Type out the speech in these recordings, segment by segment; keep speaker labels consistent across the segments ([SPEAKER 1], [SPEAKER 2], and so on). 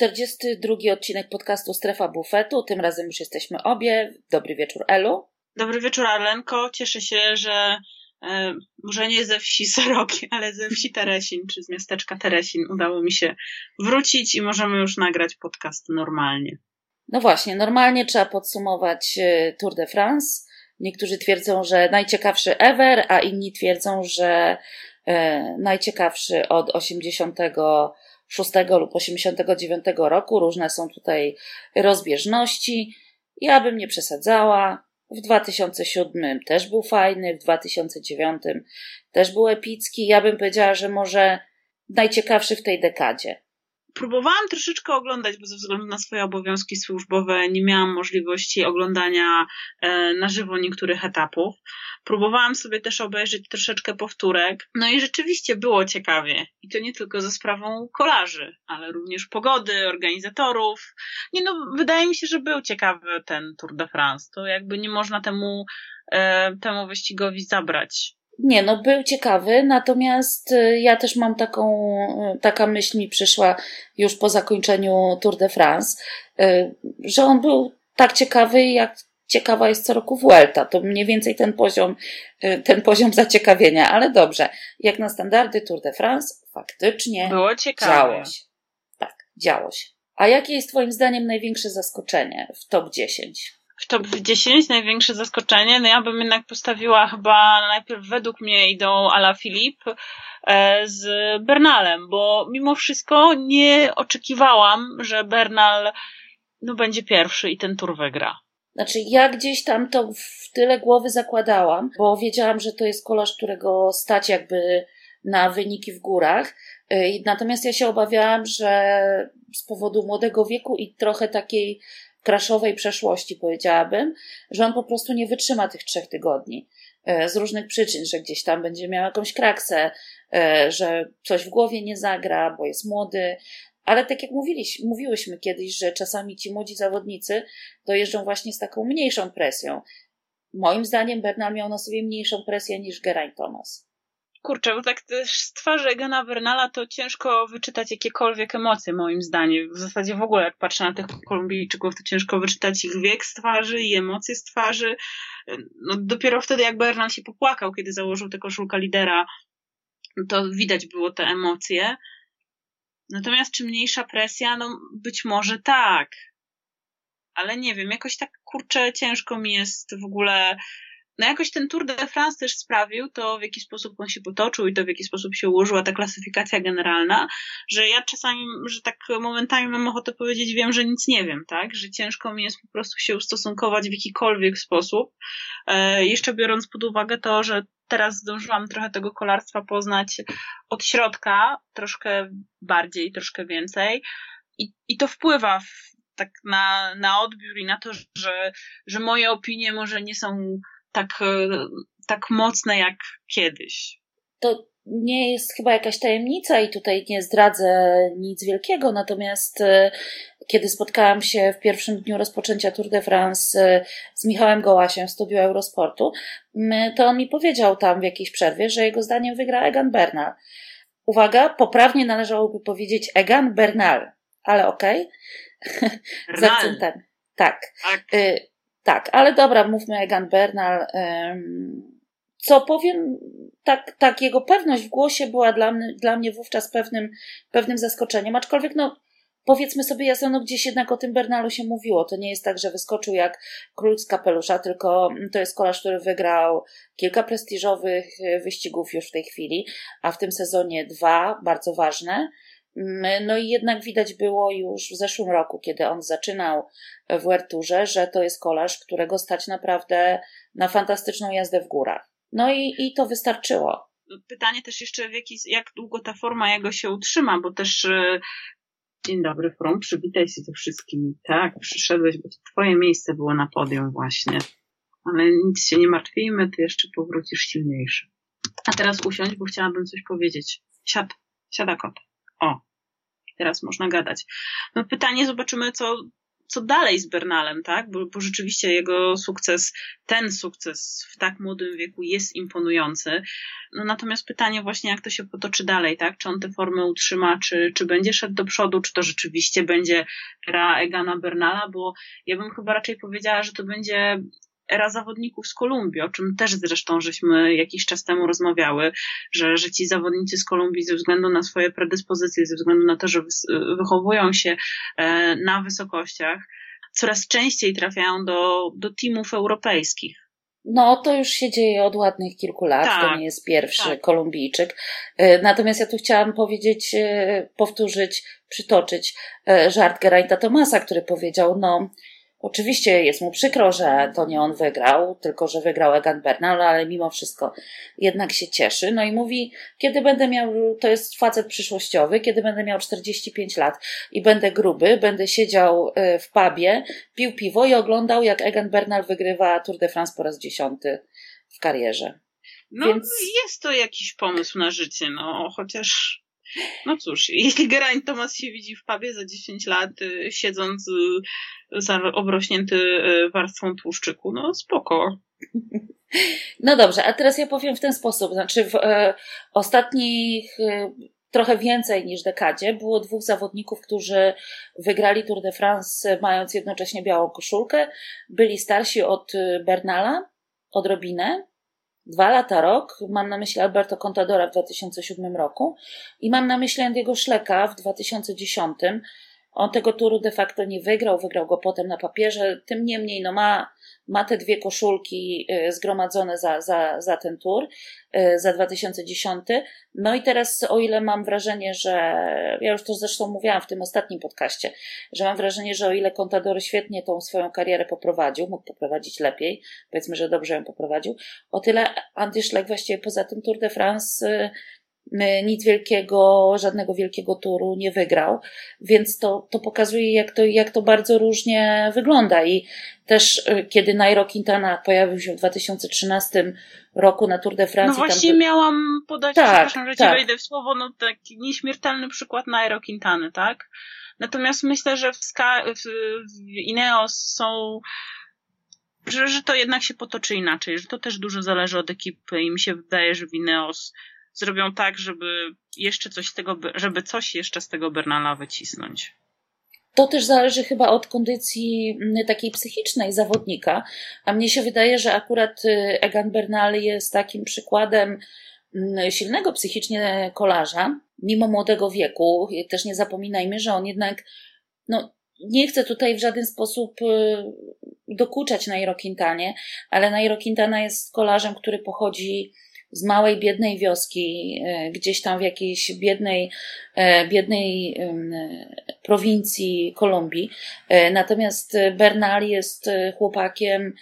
[SPEAKER 1] 42 odcinek podcastu Strefa Bufetu. Tym razem już jesteśmy obie. Dobry wieczór, Elu.
[SPEAKER 2] Dobry wieczór, Arlenko. Cieszę się, że e, może nie ze wsi Seroki, ale ze wsi Teresin, czy z miasteczka Teresin udało mi się wrócić i możemy już nagrać podcast normalnie.
[SPEAKER 1] No właśnie, normalnie trzeba podsumować e, Tour de France. Niektórzy twierdzą, że najciekawszy ever, a inni twierdzą, że e, najciekawszy od 80 6 lub 89 roku. Różne są tutaj rozbieżności. Ja bym nie przesadzała. W 2007 też był fajny, w 2009 też był epicki. Ja bym powiedziała, że może najciekawszy w tej dekadzie.
[SPEAKER 2] Próbowałam troszeczkę oglądać, bo ze względu na swoje obowiązki służbowe nie miałam możliwości oglądania e, na żywo niektórych etapów. Próbowałam sobie też obejrzeć troszeczkę powtórek. No i rzeczywiście było ciekawie. I to nie tylko ze sprawą kolarzy, ale również pogody, organizatorów. Nie no, wydaje mi się, że był ciekawy ten Tour de France. To jakby nie można temu, e, temu wyścigowi zabrać.
[SPEAKER 1] Nie, no był ciekawy, natomiast y, ja też mam taką, y, taka myśl mi przyszła już po zakończeniu Tour de France, y, że on był tak ciekawy, jak ciekawa jest co roku Vuelta. To mniej więcej ten poziom, ten poziom zaciekawienia, ale dobrze. Jak na standardy Tour de France, faktycznie
[SPEAKER 2] Było ciekawe.
[SPEAKER 1] działo się. Tak, działo się. A jakie jest Twoim zdaniem największe zaskoczenie w top 10?
[SPEAKER 2] W top 10 największe zaskoczenie, no ja bym jednak postawiła chyba najpierw według mnie idą Ala Filip e, z Bernalem, bo mimo wszystko nie oczekiwałam, że Bernal no, będzie pierwszy i ten tur wygra.
[SPEAKER 1] Znaczy, ja gdzieś tam to w tyle głowy zakładałam, bo wiedziałam, że to jest kolarz, którego stać jakby na wyniki w górach. E, natomiast ja się obawiałam, że z powodu młodego wieku i trochę takiej kraszowej przeszłości, powiedziałabym, że on po prostu nie wytrzyma tych trzech tygodni. E, z różnych przyczyn, że gdzieś tam będzie miał jakąś kraksę, e, że coś w głowie nie zagra, bo jest młody. Ale tak jak mówiliśmy, mówiłyśmy kiedyś, że czasami ci młodzi zawodnicy dojeżdżą właśnie z taką mniejszą presją. Moim zdaniem Bernal miał na sobie mniejszą presję niż Geraint Thomas.
[SPEAKER 2] Kurczę, bo tak też z twarzy Egana Bernala to ciężko wyczytać jakiekolwiek emocje, moim zdaniem. W zasadzie w ogóle, jak patrzę na tych Kolumbijczyków, to ciężko wyczytać ich wiek z twarzy i emocje z twarzy. No, dopiero wtedy, jak Bernal się popłakał, kiedy założył tę koszulkę lidera, to widać było te emocje. Natomiast czy mniejsza presja? No, być może tak. Ale nie wiem, jakoś tak kurczę, ciężko mi jest w ogóle no jakoś ten Tour de France też sprawił to, w jaki sposób on się potoczył i to, w jaki sposób się ułożyła ta klasyfikacja generalna, że ja czasami, że tak momentami mam ochotę powiedzieć, wiem, że nic nie wiem, tak? Że ciężko mi jest po prostu się ustosunkować w jakikolwiek sposób. E, jeszcze biorąc pod uwagę to, że teraz zdążyłam trochę tego kolarstwa poznać od środka, troszkę bardziej, troszkę więcej. I, i to wpływa w, tak na, na odbiór i na to, że, że moje opinie może nie są tak, e, tak mocne jak kiedyś.
[SPEAKER 1] To nie jest chyba jakaś tajemnica i tutaj nie zdradzę nic wielkiego, natomiast e, kiedy spotkałam się w pierwszym dniu rozpoczęcia Tour de France e, z Michałem Gołasiem w studiu Eurosportu, to on mi powiedział tam w jakiejś przerwie, że jego zdaniem wygra Egan Bernal. Uwaga, poprawnie należałoby powiedzieć Egan Bernal, ale okej. Okay. Z akcentem. Tak. tak. Tak, ale dobra, mówmy Egan Bernal. Co powiem, tak, tak, jego pewność w głosie była dla mnie, dla mnie wówczas pewnym, pewnym zaskoczeniem, aczkolwiek no, powiedzmy sobie jasno, no gdzieś jednak o tym Bernalu się mówiło. To nie jest tak, że wyskoczył jak król z kapelusza, tylko to jest kolarz, który wygrał kilka prestiżowych wyścigów już w tej chwili, a w tym sezonie dwa bardzo ważne. Mm, no i jednak widać było już w zeszłym roku, kiedy on zaczynał w Werturze, że to jest kolarz, którego stać naprawdę na fantastyczną jazdę w górach. No i, i to wystarczyło.
[SPEAKER 2] Pytanie też jeszcze, w jaki, jak długo ta forma jego się utrzyma, bo też e, Dzień dobry, From, przywitaj się ze wszystkimi. Tak, przyszedłeś, bo twoje miejsce było na podium właśnie. Ale nic się nie martwijmy, ty jeszcze powrócisz silniejszy. A teraz usiądź, bo chciałabym coś powiedzieć. Siad, siada kot. O, teraz można gadać. No pytanie, zobaczymy, co, co dalej z Bernalem, tak? Bo, bo rzeczywiście jego sukces, ten sukces w tak młodym wieku jest imponujący. No natomiast pytanie właśnie, jak to się potoczy dalej, tak? Czy on tę formę utrzyma, czy, czy będzie szedł do przodu, czy to rzeczywiście będzie era Egana Bernala, bo ja bym chyba raczej powiedziała, że to będzie era zawodników z Kolumbii, o czym też zresztą żeśmy jakiś czas temu rozmawiały, że, że ci zawodnicy z Kolumbii ze względu na swoje predyspozycje, ze względu na to, że wychowują się e, na wysokościach, coraz częściej trafiają do, do teamów europejskich.
[SPEAKER 1] No, to już się dzieje od ładnych kilku lat. Tak, to nie jest pierwszy tak. Kolumbijczyk. E, natomiast ja tu chciałam powiedzieć, e, powtórzyć, przytoczyć żart Geraint'a Tomasa, który powiedział, no, Oczywiście jest mu przykro, że to nie on wygrał, tylko że wygrał Egan Bernal, ale mimo wszystko jednak się cieszy. No i mówi, kiedy będę miał, to jest facet przyszłościowy, kiedy będę miał 45 lat i będę gruby, będę siedział e, w pubie, pił piwo i oglądał, jak Egan Bernal wygrywa Tour de France po raz dziesiąty w karierze.
[SPEAKER 2] No, Więc... jest to jakiś pomysł na życie, no, chociaż no cóż, jeśli Geraint Thomas się widzi w pubie za 10 lat, y, siedząc y, obrośnięty y, warstwą tłuszczyku, no spoko.
[SPEAKER 1] No dobrze, a teraz ja powiem w ten sposób. Znaczy, w e, ostatnich e, trochę więcej niż dekadzie było dwóch zawodników, którzy wygrali Tour de France, mając jednocześnie białą koszulkę. Byli starsi od Bernala, odrobinę, dwa lata, rok. Mam na myśli Alberto Contadora w 2007 roku i mam na myśli Andiego Szleka w 2010. On tego turu de facto nie wygrał, wygrał go potem na papierze. Tym niemniej, no ma, ma te dwie koszulki y, zgromadzone za, za, za ten tur, y, za 2010. No i teraz, o ile mam wrażenie, że, ja już to zresztą mówiłam w tym ostatnim podcaście, że mam wrażenie, że o ile Contador świetnie tą swoją karierę poprowadził, mógł poprowadzić lepiej, powiedzmy, że dobrze ją poprowadził, o tyle Andy Schleck właściwie poza tym Tour de France y, nic wielkiego, żadnego wielkiego turu nie wygrał, więc to, to pokazuje, jak to, jak to bardzo różnie wygląda. I też y, kiedy Nairo Quintana pojawił się w 2013 roku na Tour de France.
[SPEAKER 2] No właśnie tam... miałam podać, tak, przepraszam, że tak. ci wejdę w słowo, no taki nieśmiertelny przykład Nairo Quintany, tak? Natomiast myślę, że w, Ska w, w Ineos są że, że to jednak się potoczy inaczej, że to też dużo zależy od ekipy i mi się wydaje, że w Ineos zrobią tak, żeby jeszcze coś z tego, żeby coś jeszcze z tego Bernala wycisnąć.
[SPEAKER 1] To też zależy chyba od kondycji mm, takiej psychicznej zawodnika, a mnie się wydaje, że akurat y, Egan Bernal jest takim przykładem mm, silnego psychicznie kolarza, mimo młodego wieku. Też nie zapominajmy, że on jednak, no, nie chcę tutaj w żaden sposób y, dokuczać Nairo Quintanie, ale Nairo Quintana jest kolarzem, który pochodzi z małej, biednej wioski, e, gdzieś tam w jakiejś biednej, e, biednej prowincji Kolumbii. E, natomiast Bernal jest chłopakiem,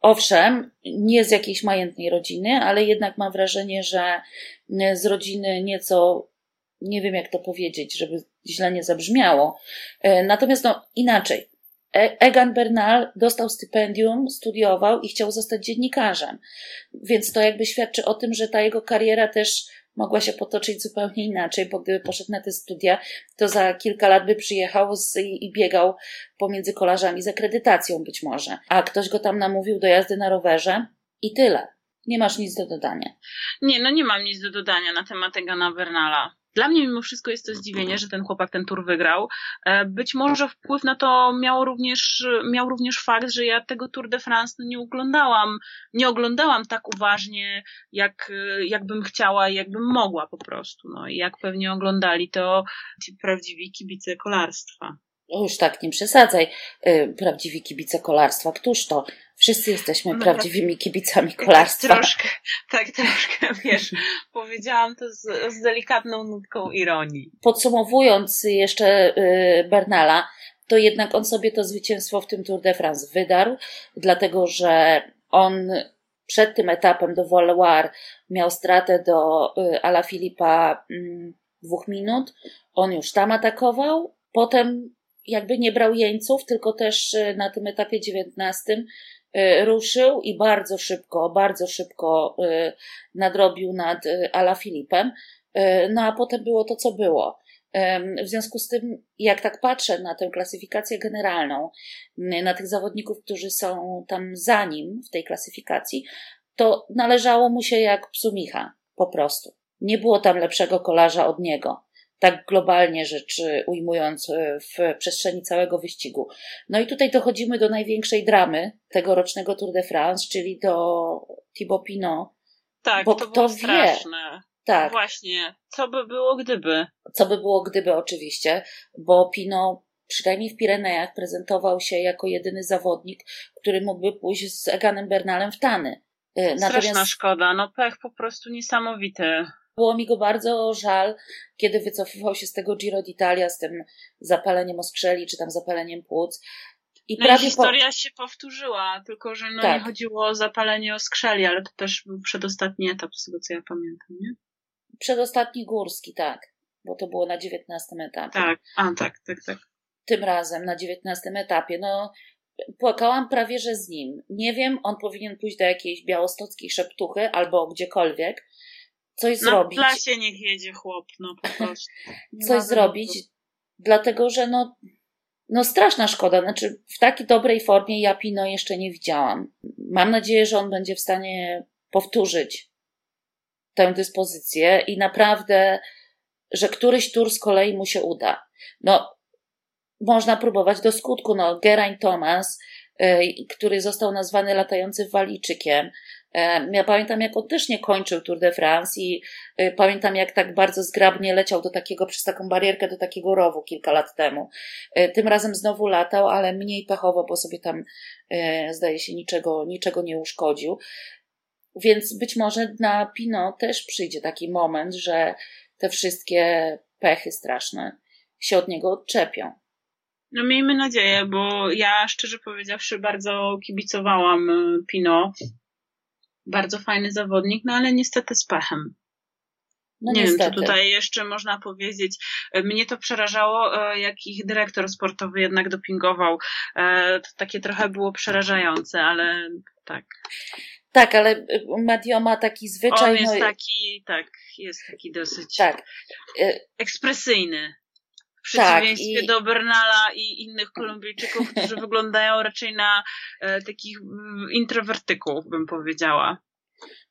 [SPEAKER 1] owszem, nie z jakiejś majętnej rodziny, ale jednak mam wrażenie, że z rodziny nieco, nie wiem jak to powiedzieć, żeby źle nie zabrzmiało. Natomiast no inaczej. E, Egan Bernal dostał stypendium, studiował i chciał zostać dziennikarzem. Więc to jakby świadczy o tym, że ta jego kariera też mogła się potoczyć zupełnie inaczej, bo gdyby poszedł na te studia, to za kilka lat by przyjechał z, i, biegał pomiędzy kolarzami z akredytacją być może. A ktoś go tam namówił do jazdy na rowerze i tyle. Nie masz nic do dodania.
[SPEAKER 2] Nie, no nie mam nic do dodania na temat Egana Bernala. Dla mnie mimo wszystko jest to zdziwienie, że ten chłopak ten tur wygrał. E, być może wpływ na to miał również, miał również fakt, że ja tego Tour de France no nie oglądałam, nie oglądałam tak uważnie, jak, jakbym chciała i jakbym mogła po prostu. No i jak pewnie oglądali to ci prawdziwi kibice kolarstwa.
[SPEAKER 1] O, już tak, nie przesadzaj. E, prawdziwi kibice kolarstwa. Któż to? Wszyscy jesteśmy no, prawdziwymi kibicami kolarstwa.
[SPEAKER 2] Tak troszkę, tak troszkę, wiesz, powiedziałam to z, z delikatną nutką ironii.
[SPEAKER 1] Podsumowując jeszcze y, Bernala, to jednak on sobie to zwycięstwo w tym Tour de France wydarł, dlatego że on przed tym etapem do Valoir miał stratę do y, Ala Filipa mm, dwóch minut. On już tam atakował. Potem jakby nie brał jeńców, tylko też y, na tym etapie dziewiętnastym ruszył i bardzo szybko, bardzo szybko y, nadrobił nad y, Ala Filipem. No a potem było to, co było. W związku z tym, jak tak patrzę na tę klasyfikację generalną, na tych zawodników, którzy są tam za nim w tej klasyfikacji, to należało mu się jak psu Micha, po prostu. Nie było tam lepszego kolarza od niego tak globalnie rzecz ujmując e, w przestrzeni całego wyścigu. No i tutaj dochodzimy do największej dramy tegorocznego Tour de France, czyli do Thibaut Pinot.
[SPEAKER 2] Tak, bo to kto było straszne. Wie, tak. Właśnie, co by było gdyby?
[SPEAKER 1] Co by było gdyby oczywiście, bo Pinot przynajmniej w Pirenejach prezentował się jako jedyny zawodnik, który mógłby pójść z Eganem Bernalem w Tany.
[SPEAKER 2] Straszna Natomiast... szkoda, no pech po prostu niesamowity.
[SPEAKER 1] Było mi go bardzo żal, kiedy wycofywał się z tego Giro d'Italia z tym zapaleniem oskrzeli, czy tam zapaleniem płuc.
[SPEAKER 2] I no prawie i historia po... się powtórzyła, tylko że no tak. nie chodziło o zapalenie oskrzeli, ale to też był przedostatni etap, z tego co ja pamiętam, nie?
[SPEAKER 1] Przedostatni górski, tak, bo to było na dziewiętnastym etapie.
[SPEAKER 2] Tak, a tak, tak, tak.
[SPEAKER 1] Tym razem na dziewiętnastym etapie. No, płakałam prawie, że z nim. Nie wiem, on powinien pójść do jakiejś białostockiej szeptuchy albo gdziekolwiek, coś
[SPEAKER 2] na
[SPEAKER 1] zrobić.
[SPEAKER 2] Na plasie niech jedzie chłop, no po prostu.
[SPEAKER 1] coś zrobić, dlatego że no, no straszna szkoda. Znaczy, w takiej dobrej formie ja Pino jeszcze nie widziałam. Mam nadzieję, że on będzie w stanie powtórzyć tę dyspozycję i naprawdę, że któryś tur z kolei mu się uda. No, można próbować do skutku. No, Geraint Thomas, yy, który został nazwany latającym waliczykiem, ja pamiętam, jak on też nie kończył Tour de France i y, pamiętam, jak tak bardzo zgrabnie leciał do takiego, przez taką barierkę do takiego rowu kilka lat temu. Y, tym razem znowu latał, ale mniej pechowo, bo sobie tam, zdaje się, niczego, niczego nie uszkodził. Więc być może na Pino też przyjdzie taki moment, że te wszystkie pechy straszne się od niego odczepią.
[SPEAKER 2] No miejmy nadzieję, bo ja szczerze powiedziawszy bardzo kibicowałam Pino bardzo fajny zawodnik, no ale niestety z pechem. No nie niestety. wiem, co tutaj jeszcze można powiedzieć. Mnie to przerażało, e, jak ich dyrektor sportowy jednak dopingował. E, to takie trochę było przerażające, ale tak.
[SPEAKER 1] Tak, ale Madio ma taki zwyczaj.
[SPEAKER 2] On jest no... taki, tak, jest taki dosyć tak. E, ekspresyjny. Przeciwieństwie tak, i... do Bernala i innych Kolumbijczyków, którzy wyglądają raczej na e, takich mm, introwertyków, bym powiedziała.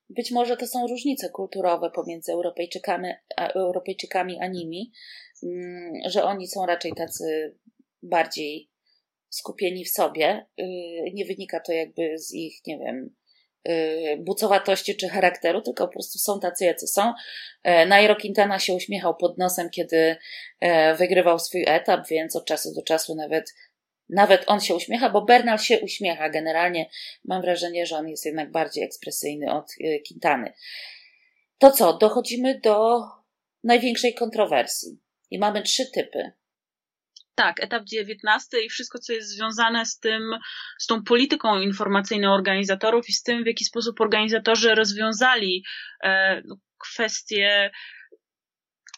[SPEAKER 1] Być może to są różnice kulturowe pomiędzy Europejczykami a, Europejczykami a nimi, mm, że oni są raczej tacy bardziej skupieni w sobie. Y, nie wynika to jakby z ich, nie wiem, bucowatości czy charakteru, tylko po prostu są tacy, jacy są. E, Nairo Quintana się uśmiechał pod nosem, kiedy e, wygrywał swój etap, więc od czasu do czasu nawet, nawet on się uśmiecha, bo Bernal się uśmiecha. Generalnie mam wrażenie, że on jest jednak bardziej ekspresyjny od e, Quintany. To co? Dochodzimy do największej kontrowersji. I mamy trzy typy
[SPEAKER 2] tak, etap 19 i wszystko, co jest związane z tym, z tą polityką informacyjną organizatorów i z tym, w jaki sposób organizatorzy rozwiązali e, no, kwestie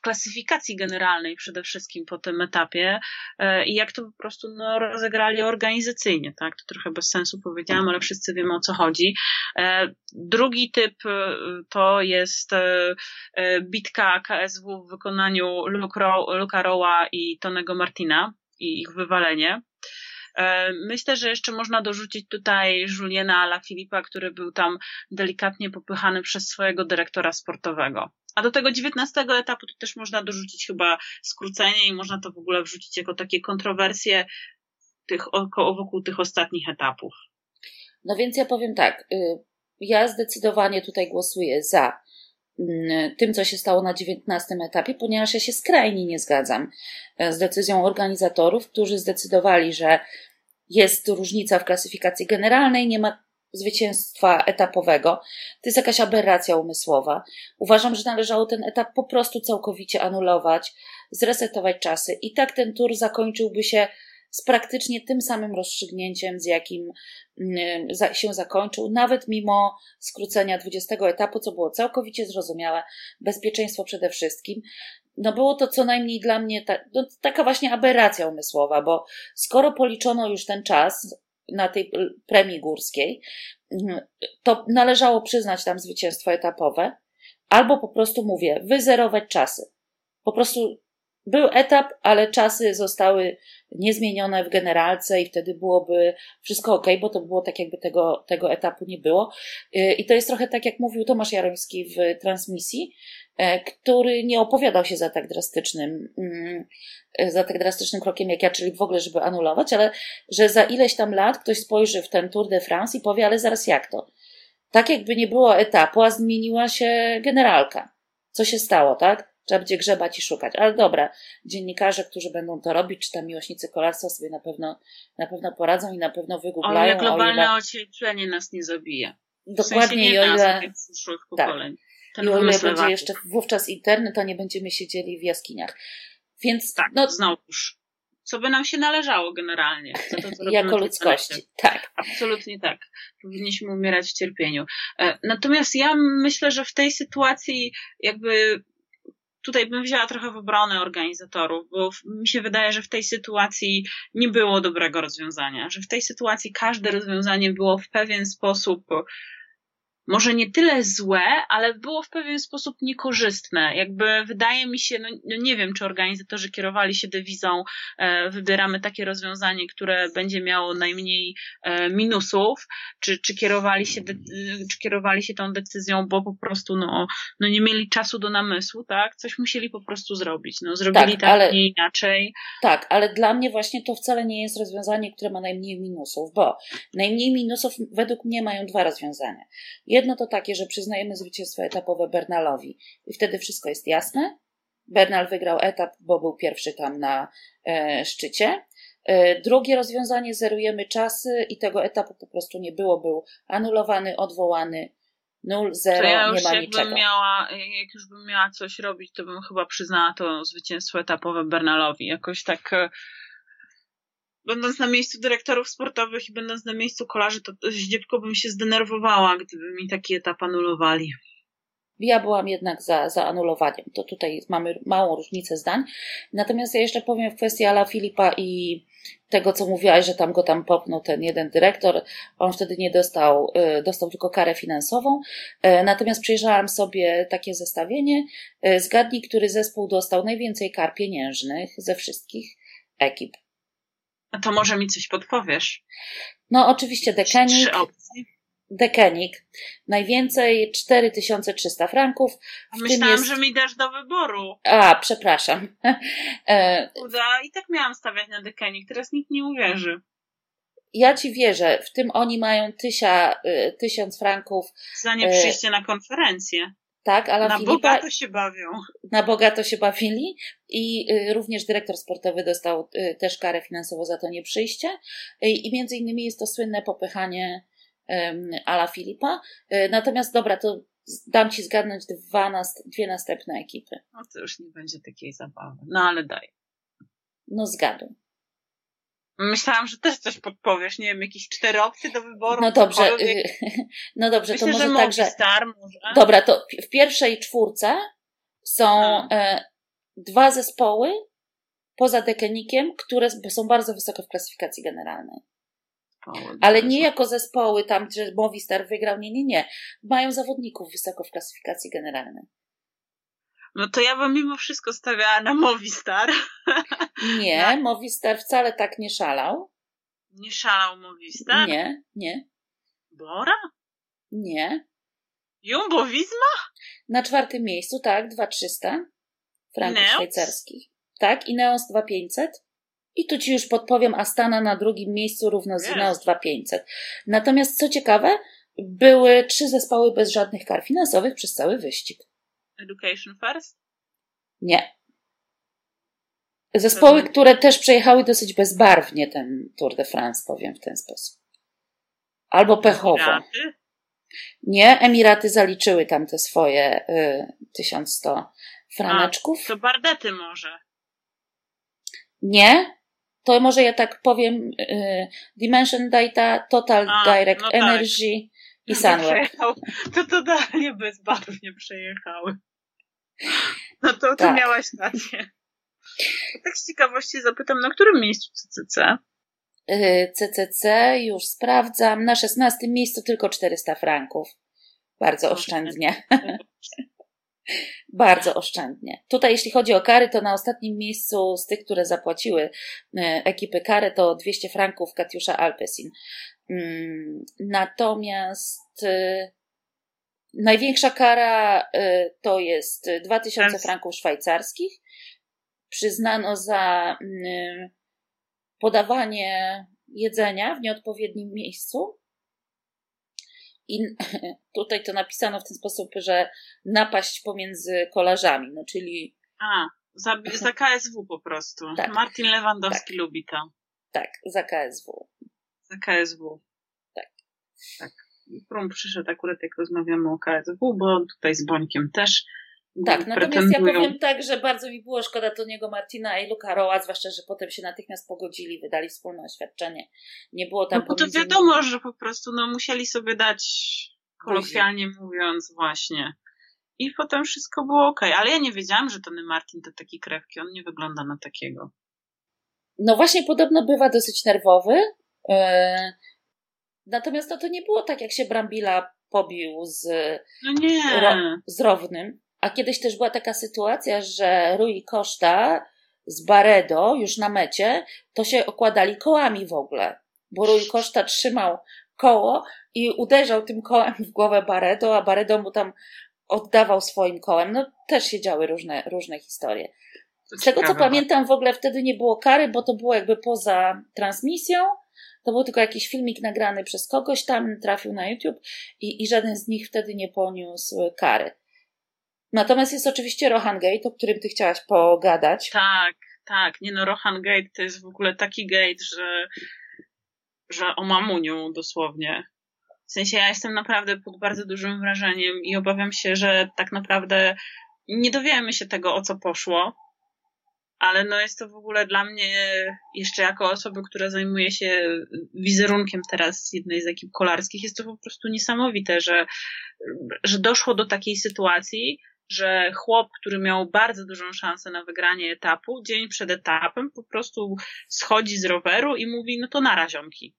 [SPEAKER 2] klasyfikacji generalnej przede wszystkim po tym etapie e, i jak to po prostu no, rozegrali organizacyjnie, tak? To trochę bez sensu powiedziałam, ale wszyscy wiemy o co chodzi. E, drugi typ e, to jest bitka KSW w wykonaniu Luka Rowa i Tonego Martina i ich wywalenie. Myślę, że jeszcze można dorzucić tutaj Juliena Alaphilippa, który był tam delikatnie popychany przez swojego dyrektora sportowego. A do tego 19 etapu to też można dorzucić chyba skrócenie i można to w ogóle wrzucić jako takie kontrowersje tych, wokół tych ostatnich etapów.
[SPEAKER 1] No więc ja powiem tak. Y, ja zdecydowanie tutaj głosuję za mm, tym, co się stało na 19 etapie, ponieważ ja się skrajnie nie zgadzam e, z decyzją organizatorów, którzy zdecydowali, że jest różnica w klasyfikacji generalnej, nie ma zwycięstwa etapowego. To jest jakaś aberracja umysłowa. Uważam, że należało ten etap po prostu całkowicie anulować, zresetować czasy i tak ten tur zakończyłby się z praktycznie tym samym rozstrzygnięciem, z jakim mm, się zakończył, nawet mimo skrócenia 20 etapu, co było całkowicie zrozumiałe, bezpieczeństwo przede wszystkim. No było to co najmniej dla mnie ta, no, taka właśnie aberracja umysłowa, bo skoro policzono już ten czas, na tej premii górskiej, mhm, to należało przyznać tam zwycięstwo etapowe, albo po prostu mówię, wyzerować czasy. Po prostu był etap, ale czasy zostały niezmienione w generalce i wtedy byłoby wszystko ok, bo to było tak, jakby tego, tego etapu nie było. Y, I to jest trochę tak, jak mówił Tomasz Jaromski w transmisji, e, który nie opowiadał się za tak drastycznym, mm, za tak drastycznym krokiem jak ja, czyli w ogóle, żeby anulować, ale że za ileś tam lat ktoś spojrzy w ten Tour de France i powie, ale zaraz jak to? Tak jakby nie było etapu, a zmieniła się generalka. Co się stało, tak? Trzeba będzie grzebać i szukać. Ale dobra, dziennikarze, którzy będą to robić, czy tam miłośnicy kolarstwa sobie na pewno, na pewno poradzą i na pewno wygooglają.
[SPEAKER 2] Ale globalne ile... ocieplenie nas nie zabije.
[SPEAKER 1] Dokładnie, w sensie i o ile...
[SPEAKER 2] Tak.
[SPEAKER 1] I o ile będzie jeszcze wówczas internet, to nie będziemy siedzieli w jaskiniach. Więc,
[SPEAKER 2] tak, no, znowuż. Co by nam się należało generalnie. To, to,
[SPEAKER 1] to jako ludzkości, tak.
[SPEAKER 2] Absolutnie tak. Powinniśmy umierać w cierpieniu. E, natomiast ja myślę, że w tej sytuacji jakby tutaj bym wzięła trochę w obronę organizatorów, bo mi się wydaje, że w tej sytuacji nie było dobrego rozwiązania, że w tej sytuacji każde rozwiązanie było w pewien sposób może nie tyle złe, ale było w pewien sposób niekorzystne. Jakby wydaje mi się, no, no nie wiem, czy organizatorzy kierowali się dewizą, e, wybieramy takie rozwiązanie, które będzie miało najmniej e, minusów, czy, czy, kierowali się de, czy kierowali się tą decyzją, bo po prostu no, no nie mieli czasu do namysłu, tak? Coś musieli po prostu zrobić. No, zrobili tak, tak ale, nie inaczej.
[SPEAKER 1] Tak, ale dla mnie właśnie to wcale nie jest rozwiązanie, które ma najmniej minusów, bo najmniej minusów według mnie mają dwa rozwiązania. Jedno to takie, że przyznajemy zwycięstwo etapowe Bernalowi i wtedy wszystko jest jasne. Bernal wygrał etap, bo był pierwszy tam na e, szczycie. E, drugie rozwiązanie, zerujemy czasy i tego etapu po prostu nie było, był anulowany, odwołany, 0, 0,
[SPEAKER 2] ja
[SPEAKER 1] nie ma
[SPEAKER 2] niczego. Miała, jak już bym miała coś robić, to bym chyba przyznała to zwycięstwo etapowe Bernalowi. Jakoś tak e, będąc na miejscu dyrektorów sportowych i będąc na miejscu kolarzy, to zdziepko bym się zdenerwowała, gdyby mi taki etap anulowali.
[SPEAKER 1] Ja byłam jednak za, za anulowaniem. To tutaj mamy małą różnicę zdań. Natomiast ja jeszcze powiem w kwestii Ala Filipa i tego, co mówiłaś, że tam go tam popnął ten jeden dyrektor. On wtedy nie dostał, y, dostał tylko karę finansową. Y, natomiast przyjrzałam sobie takie zestawienie. Y, zgadnij, który zespół dostał najwięcej kar pieniężnych ze wszystkich ekip.
[SPEAKER 2] To może mi coś podpowiesz?
[SPEAKER 1] No oczywiście Dekenik. Dekenik. Najwięcej 4300 franków.
[SPEAKER 2] Myślałam, jest... że mi dasz do wyboru.
[SPEAKER 1] A, przepraszam.
[SPEAKER 2] E, Uda, i tak miałam stawiać na Dekenik, teraz nikt nie uwierzy.
[SPEAKER 1] Ja ci wierzę, w tym oni mają tysia, y, tysiąc franków.
[SPEAKER 2] Za nie przyjście na konferencję.
[SPEAKER 1] Tak, ale
[SPEAKER 2] na
[SPEAKER 1] Filipa,
[SPEAKER 2] bogato się bawią.
[SPEAKER 1] Na bogato się bawili i y, również dyrektor sportowy dostał y, też karę finansową za to nieprzyjście. Y, I między innymi jest to słynne popychanie Ala Filipa. Natomiast dobra, to dam ci zgadnąć dwa, dwie następne ekipy.
[SPEAKER 2] No to już nie będzie takiej zabawy. No ale daj.
[SPEAKER 1] No zgaduj.
[SPEAKER 2] Myślałam, że też coś podpowiesz, nie wiem, jakieś cztery opcje do wyboru.
[SPEAKER 1] No dobrze, no dobrze,
[SPEAKER 2] Myślę,
[SPEAKER 1] to może
[SPEAKER 2] że
[SPEAKER 1] tak, że...
[SPEAKER 2] Star może.
[SPEAKER 1] Dobra, to w pierwszej czwórce są e, dwa zespoły poza Dekenikiem, które są bardzo wysoko w klasyfikacji generalnej. Ale nie jako zespoły tam, że Movistar wygrał, nie, nie, nie. Mają zawodników wysoko w klasyfikacji generalnej.
[SPEAKER 2] No to ja bym mimo wszystko stawiała na Movistar.
[SPEAKER 1] Nie, na... Movistar wcale tak nie szalał.
[SPEAKER 2] Nie szalał Movistar?
[SPEAKER 1] Nie, nie.
[SPEAKER 2] Bora?
[SPEAKER 1] Nie.
[SPEAKER 2] Jumbo Visma?
[SPEAKER 1] Na czwartym miejscu, tak, 2300 franków Neos? szwajcarskich. Tak, i Neos 2500. I tu ci już podpowiem, Astana na drugim miejscu równo z Neos 2500. Natomiast co ciekawe, były trzy zespoły bez żadnych kar finansowych przez cały wyścig.
[SPEAKER 2] Education First?
[SPEAKER 1] Nie. Zespoły, które też przejechały dosyć bezbarwnie ten Tour de France, powiem w ten sposób. Albo pechowo.
[SPEAKER 2] Emiraty?
[SPEAKER 1] Nie, Emiraty zaliczyły tam te swoje y, 1100 franeczków.
[SPEAKER 2] A, to Bardety może.
[SPEAKER 1] Nie, to może ja tak powiem y, Dimension Data, Total A, Direct no tak. Energy i Sunweb.
[SPEAKER 2] To totalnie bezbarwnie przejechały. No to ty tak. miałaś rację. Tak z ciekawości zapytam, na którym miejscu CCC?
[SPEAKER 1] CCC, y, już sprawdzam. Na 16 miejscu tylko 400 franków. Bardzo oszczędnie. Bardzo oszczędnie. Tutaj, jeśli chodzi o kary, to na ostatnim miejscu z tych, które zapłaciły e, ekipy kary, to 200 franków Katiusza Alpesin. Mm, natomiast e, największa kara e, to jest 2000 franków szwajcarskich. Przyznano za mm, podawanie jedzenia w nieodpowiednim miejscu. I tutaj to napisano w ten sposób, że napaść pomiędzy kolarzami, no czyli.
[SPEAKER 2] A, za, za KSW po prostu. Tak. Martin Lewandowski tak. lubi to.
[SPEAKER 1] Tak, za KSW.
[SPEAKER 2] Za KSW.
[SPEAKER 1] Tak.
[SPEAKER 2] Tak. Prum przyszedł akurat jak rozmawiamy o KSW, bo tutaj z Bońkiem też
[SPEAKER 1] tak, natomiast ja powiem tak, że bardzo mi było szkoda Toniego Martina i Luka Roa, zwłaszcza, że potem się natychmiast pogodzili, wydali wspólne oświadczenie. Nie było tam
[SPEAKER 2] No bo to wiadomo, że po prostu no, musieli sobie dać, kolokwialnie mówiąc, właśnie. I potem wszystko było ok, ale ja nie wiedziałam, że Tony Martin to taki krewki, on nie wygląda na takiego.
[SPEAKER 1] No właśnie, podobno bywa dosyć nerwowy. Yy... Natomiast no, to nie było tak, jak się Brambila pobił z,
[SPEAKER 2] no.
[SPEAKER 1] Ro, z Rownym. A kiedyś też była taka sytuacja, że Rui Costa z Baredo już na mecie, to się okładali kołami w ogóle. Bo Rui Costa trzymał koło i uderzał tym kołem w głowę Baredo, a Baredo mu tam oddawał swoim kołem. No też się działy różne, różne historie. Z tego co pamiętam, w ogóle wtedy nie było kary, bo to było jakby poza transmisją. To był tylko jakiś filmik nagrany przez kogoś tam, trafił na YouTube i, i żaden z nich wtedy nie poniósł kary. Natomiast jest oczywiście Rohan Gate, o którym ty chciałaś pogadać.
[SPEAKER 2] Tak, tak. Nie no, Rohan Gate to jest w ogóle taki gate, że, że o mamuniu dosłownie. W sensie ja jestem naprawdę pod bardzo dużym wrażeniem i obawiam się, że tak naprawdę nie dowiemy się tego, o co poszło. Ale no jest to w ogóle dla mnie, jeszcze jako osoby, która zajmuje się wizerunkiem teraz jednej z ekip kolarskich, jest to po prostu niesamowite, że, że doszło do takiej sytuacji, że chłop, który miał bardzo dużą szansę na wygranie etapu, dzień przed etapem po prostu schodzi z roweru i mówi, no to na raziomki.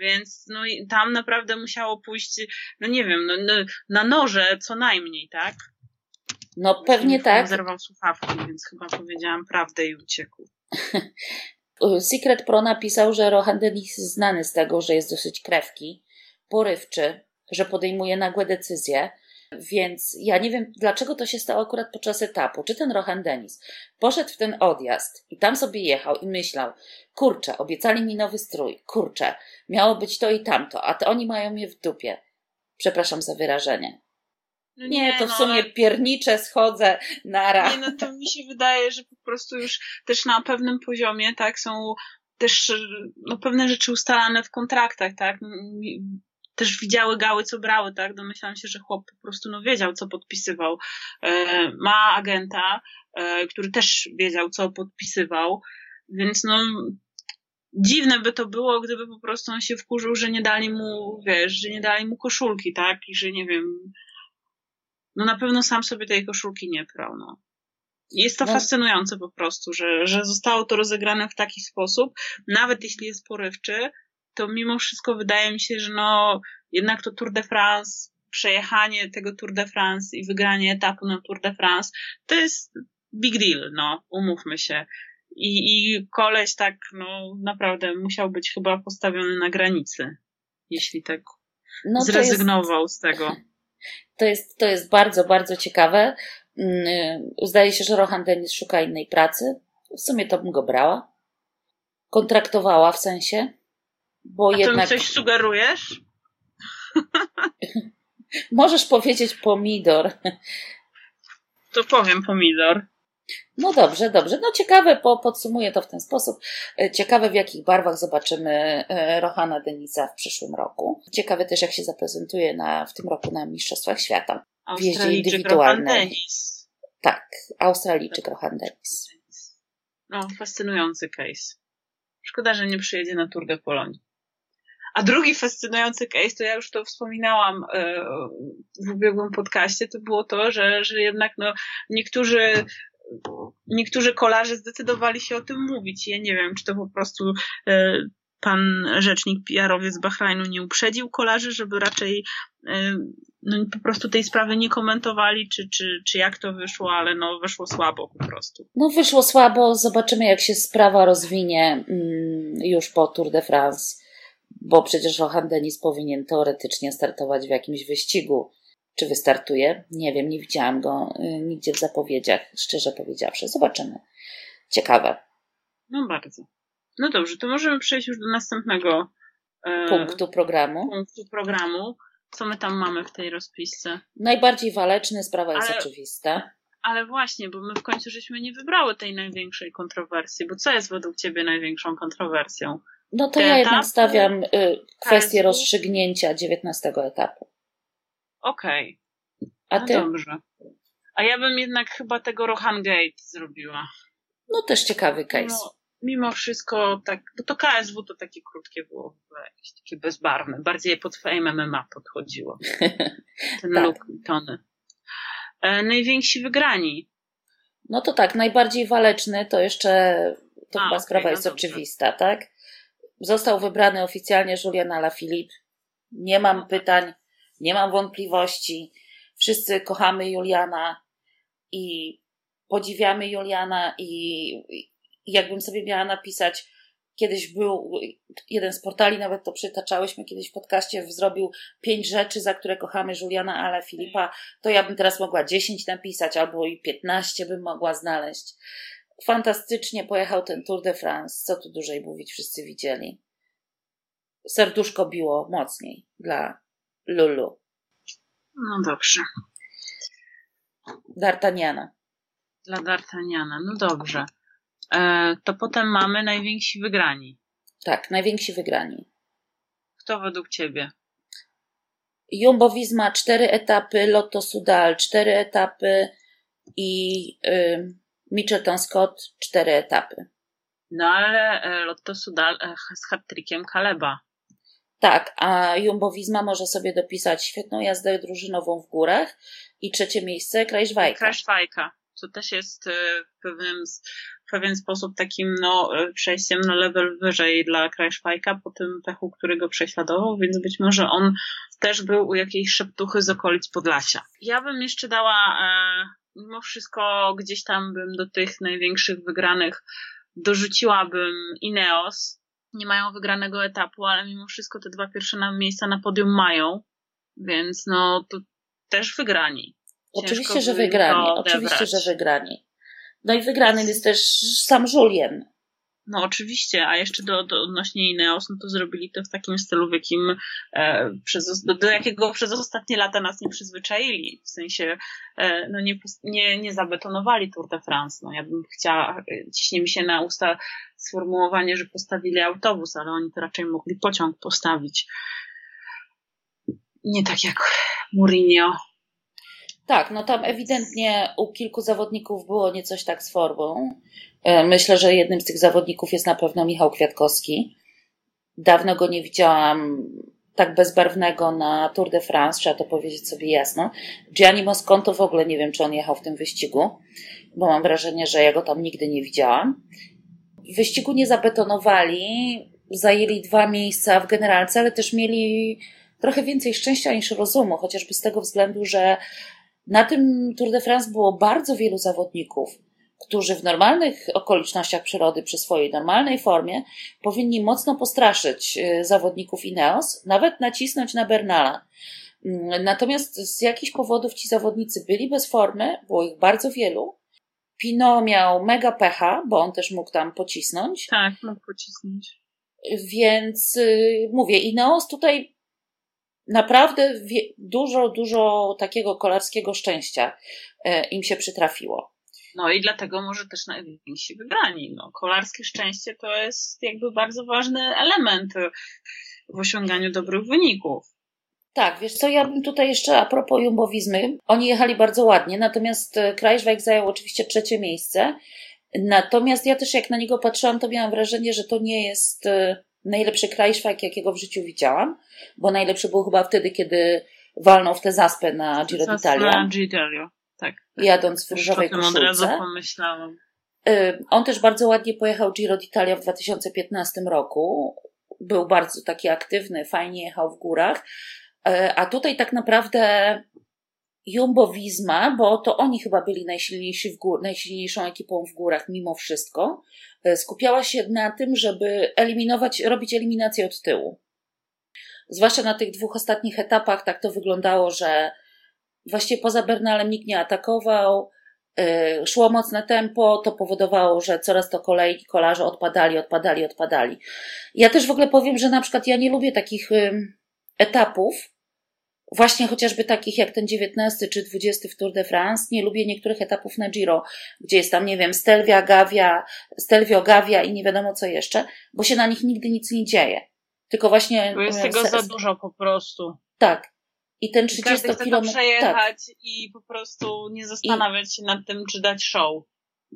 [SPEAKER 2] Więc no i tam naprawdę musiało pójść, no nie wiem, no, no, na noże co najmniej, tak?
[SPEAKER 1] No pewnie tak.
[SPEAKER 2] Zerwał słuchawki, więc chyba powiedziałam prawdę i uciekł.
[SPEAKER 1] Secret Pro napisał, że Rohan Dennis jest znany z tego, że jest dosyć krewki, porywczy, że podejmuje nagłe decyzje, więc ja nie wiem, dlaczego to się stało akurat podczas etapu. Czy ten Rohan Denis poszedł w ten odjazd i tam sobie jechał i myślał, kurczę, obiecali mi nowy strój, kurczę, miało być to i tamto, a to oni mają mnie w dupie. Przepraszam za wyrażenie. No nie, nie, to w no, sumie piernicze schodzę nara.
[SPEAKER 2] Nie, no to mi się wydaje, że po prostu już też na pewnym poziomie, tak, są też no, pewne rzeczy ustalane w kontraktach, tak też widziały gały, co brały, tak? Domyślam się, że chłop po prostu no, wiedział, co podpisywał. E, ma agenta, e, który też wiedział, co podpisywał, więc no dziwne by to było, gdyby po prostu on się wkurzył, że nie dali mu, wiesz, że nie dali mu koszulki, tak? I że nie wiem, no na pewno sam sobie tej koszulki nie prał, no. Jest to no. fascynujące po prostu, że, że zostało to rozegrane w taki sposób, nawet jeśli jest porywczy, to mimo wszystko wydaje mi się, że no jednak to Tour de France, przejechanie tego Tour de France i wygranie etapu na Tour de France, to jest big deal, no, umówmy się. I, i koleś tak, no, naprawdę musiał być chyba postawiony na granicy, jeśli tak no zrezygnował jest, z tego.
[SPEAKER 1] To jest, to jest bardzo, bardzo ciekawe. Mm, zdaje się, że Rohan Dennis szuka innej pracy. W sumie to bym go brała. Kontraktowała w sensie. Bo
[SPEAKER 2] A jednak... coś sugerujesz?
[SPEAKER 1] Możesz powiedzieć pomidor.
[SPEAKER 2] To powiem pomidor.
[SPEAKER 1] No dobrze, dobrze. No ciekawe, po, podsumuję to w ten sposób. E, ciekawe, w jakich barwach zobaczymy e, Rohana Denisa w przyszłym roku. Ciekawe też, jak się zaprezentuje na, w tym roku na Mistrzostwach Świata.
[SPEAKER 2] W jeździe indywidualnej.
[SPEAKER 1] Tak, Australijczyk Rohan Denis.
[SPEAKER 2] No, fascynujący case. Szkoda, że nie przyjedzie na Tour de Pologne. A drugi fascynujący case, to ja już to wspominałam e, w ubiegłym podcaście, to było to, że, że jednak no, niektórzy niektórzy kolarze zdecydowali się o tym mówić. Ja nie wiem, czy to po prostu e, pan rzecznik PR-owiec Bahrajnu nie uprzedził kolarzy, żeby raczej no, po prostu tej sprawy nie komentowali, czy, czy, czy jak to wyszło, ale no wyszło słabo po prostu.
[SPEAKER 1] No wyszło słabo, zobaczymy jak się sprawa rozwinie mm, już po Tour de France, bo przecież Johan Denis powinien teoretycznie startować w jakimś wyścigu. Czy wystartuje? Nie wiem, nie widziałam go y, nigdzie w zapowiedziach, szczerze powiedziawszy. Zobaczymy. Ciekawe.
[SPEAKER 2] No bardzo. No dobrze, to możemy przejść już do następnego
[SPEAKER 1] e, punktu programu.
[SPEAKER 2] Punktu programu. Co my tam mamy w tej rozpisce?
[SPEAKER 1] Najbardziej waleczny, sprawa jest ale, oczywista.
[SPEAKER 2] Ale właśnie, bo my w końcu żeśmy nie wybrały tej największej kontrowersji, bo co jest według ciebie największą kontrowersją?
[SPEAKER 1] No to ja jednak stawiam y, kwestię rozstrzygnięcia 19 etapu.
[SPEAKER 2] Okej. Okay. A no ty? dobrze. A ja bym jednak chyba tego Rohan Gate zrobiła.
[SPEAKER 1] No też ciekawy case.
[SPEAKER 2] No, mimo wszystko tak, bo to KSW to takie krótkie było, jakieś takie bezbarwne. Bardziej pod Fame MMA podchodziło. Ten tak. look tony. E, najwięksi wygrani.
[SPEAKER 1] No to tak, najbardziej waleczny to jeszcze, to A, chyba okay, sprawa no jest dobrze. oczywista, tak? Został wybrany oficjalnie Julian Alaphilippe. Nie mam pytań, nie mam wątpliwości. Wszyscy kochamy Juliana i podziwiamy Juliana i, jakbym sobie miała napisać, kiedyś był jeden z portali, nawet to przytaczałyśmy kiedyś w podcaście, zrobił pięć rzeczy, za które kochamy Juliana ale Filipa, to ja bym teraz mogła dziesięć napisać, albo i piętnaście bym mogła znaleźć. Fantastycznie pojechał ten Tour de France, co tu dłużej mówić, wszyscy widzieli. Serduszko biło mocniej dla Lulu.
[SPEAKER 2] No dobrze.
[SPEAKER 1] D'Artagnana.
[SPEAKER 2] Dla D'Artagnana, no dobrze. E, to potem mamy najwięksi wygrani.
[SPEAKER 1] Tak, najwięksi wygrani.
[SPEAKER 2] Kto według Ciebie?
[SPEAKER 1] Jumbo Visma cztery etapy, Lotto Sudal cztery etapy i y, Mitchelton Scott cztery etapy.
[SPEAKER 2] No ale e, Lotto Sudal e, z hat-trickiem Kaleba.
[SPEAKER 1] Tak, a Jumbo Visma może sobie dopisać świetną jazdę drużynową w górach i trzecie miejsce Krajszwajka.
[SPEAKER 2] Krajszwajka, co też jest w pewnym w pewien sposób takim no, przejściem na level wyżej dla Krajszwajka po tym pechu, który go prześladował, więc być może on też był u jakiejś szeptuchy z okolic Podlasia. Ja bym jeszcze dała, e, mimo wszystko gdzieś tam bym do tych największych wygranych dorzuciłabym Ineos. Nie mają wygranego etapu, ale mimo wszystko te dwa pierwsze miejsca na podium mają, więc no to też wygrani.
[SPEAKER 1] Ciężko oczywiście, że wygrani. Oczywiście, że wygrani. No i wygranym jest też sam Julien.
[SPEAKER 2] No oczywiście, a jeszcze do, do odnośnie Ineos, no to zrobili to w takim stylu, w jakim e, przez, do, do, jakiego przez ostatnie lata nas nie przyzwyczaili. W sensie e, no nie, nie, nie zabetonowali Tour de France. No ja bym chciała, e, ciśnie mi się na usta sformułowanie, że postawili autobus, ale oni to raczej mogli pociąg postawić. Nie tak jak Mourinho
[SPEAKER 1] tak, no tam ewidentnie u kilku zawodników było niecoś tak z formą. E, myślę, że jednym z tych zawodników jest na pewno Michał Kwiatkowski. Dawno go nie widziałam tak bezbarwnego na Tour de France, trzeba to powiedzieć sobie jasno. Gianni Mosconto w ogóle nie wiem, czy on jechał w tym wyścigu, bo mam wrażenie, że ja go tam nigdy nie widziałam. W wyścigu nie zabetonowali, zajęli dwa miejsca w generalce, ale też mieli trochę więcej szczęścia niż rozumu, chociażby z tego względu, że na tym Tour de France było bardzo wielu zawodników, którzy w normalnych okolicznościach przyrody, przy swojej normalnej formie, powinni mocno postraszyć y, zawodników Ineos, nawet nacisnąć na Bernala. Mm, natomiast z jakichś powodów ci zawodnicy byli bez formy, było ich bardzo wielu. Pino miał mega pecha, bo on też mógł tam pocisnąć.
[SPEAKER 2] Tak, mógł pocisnąć.
[SPEAKER 1] Więc y, mówię, Ineos tutaj naprawdę dużo, dużo takiego kolarskiego szczęścia e, im się przytrafiło.
[SPEAKER 2] No i dlatego może też najwięksi wybrani. No, kolarskie szczęście to jest jakby bardzo ważny element w osiąganiu dobrych wyników.
[SPEAKER 1] Tak, wiesz co, ja bym tutaj jeszcze a propos jumbowizmy, oni jechali bardzo ładnie, natomiast e, Krajszwajk zajął oczywiście trzecie miejsce, natomiast ja też jak na niego patrzyłam, to miałam wrażenie, że to nie jest e, najlepszy krajszwajk, jakiego w życiu widziałam, bo najlepszy był chyba wtedy, kiedy walnął w tę zaspę na Giro d'Italia.
[SPEAKER 2] Na Giro, tak.
[SPEAKER 1] Jadąc w różowej koszulce.
[SPEAKER 2] od razu pomyślałam.
[SPEAKER 1] Y, on też bardzo ładnie pojechał Giro d'Italia w 2015 roku. Był bardzo taki aktywny, fajnie jechał w górach. E, a tutaj tak naprawdę Jumbo Visma, bo to oni chyba byli najsilniejsi w gór, najsilniejszą ekipą w górach mimo wszystko, e, skupiała się na tym, żeby eliminować, robić eliminację od tyłu. Zwłaszcza na tych dwóch ostatnich etapach tak to wyglądało, że właściwie poza Bernalem nikt nie atakował, yy, szło mocne tempo, to powodowało, że coraz to kolejni kolarze odpadali, odpadali, odpadali. Ja też w ogóle powiem, że na przykład ja nie lubię takich yy, etapów, właśnie chociażby takich jak ten 19 czy 20 w Tour de France, nie lubię niektórych etapów na Giro, gdzie jest tam, nie wiem, Stelvia, Gavia, Stelvio, Gavia i nie wiadomo co jeszcze, bo się na nich nigdy nic nie dzieje. Tylko właśnie.
[SPEAKER 2] Bo jest tego za dużo po prostu.
[SPEAKER 1] Tak. I ten 30 km.
[SPEAKER 2] przejechać tak. i po prostu nie zastanawiać I... się nad tym, czy dać show.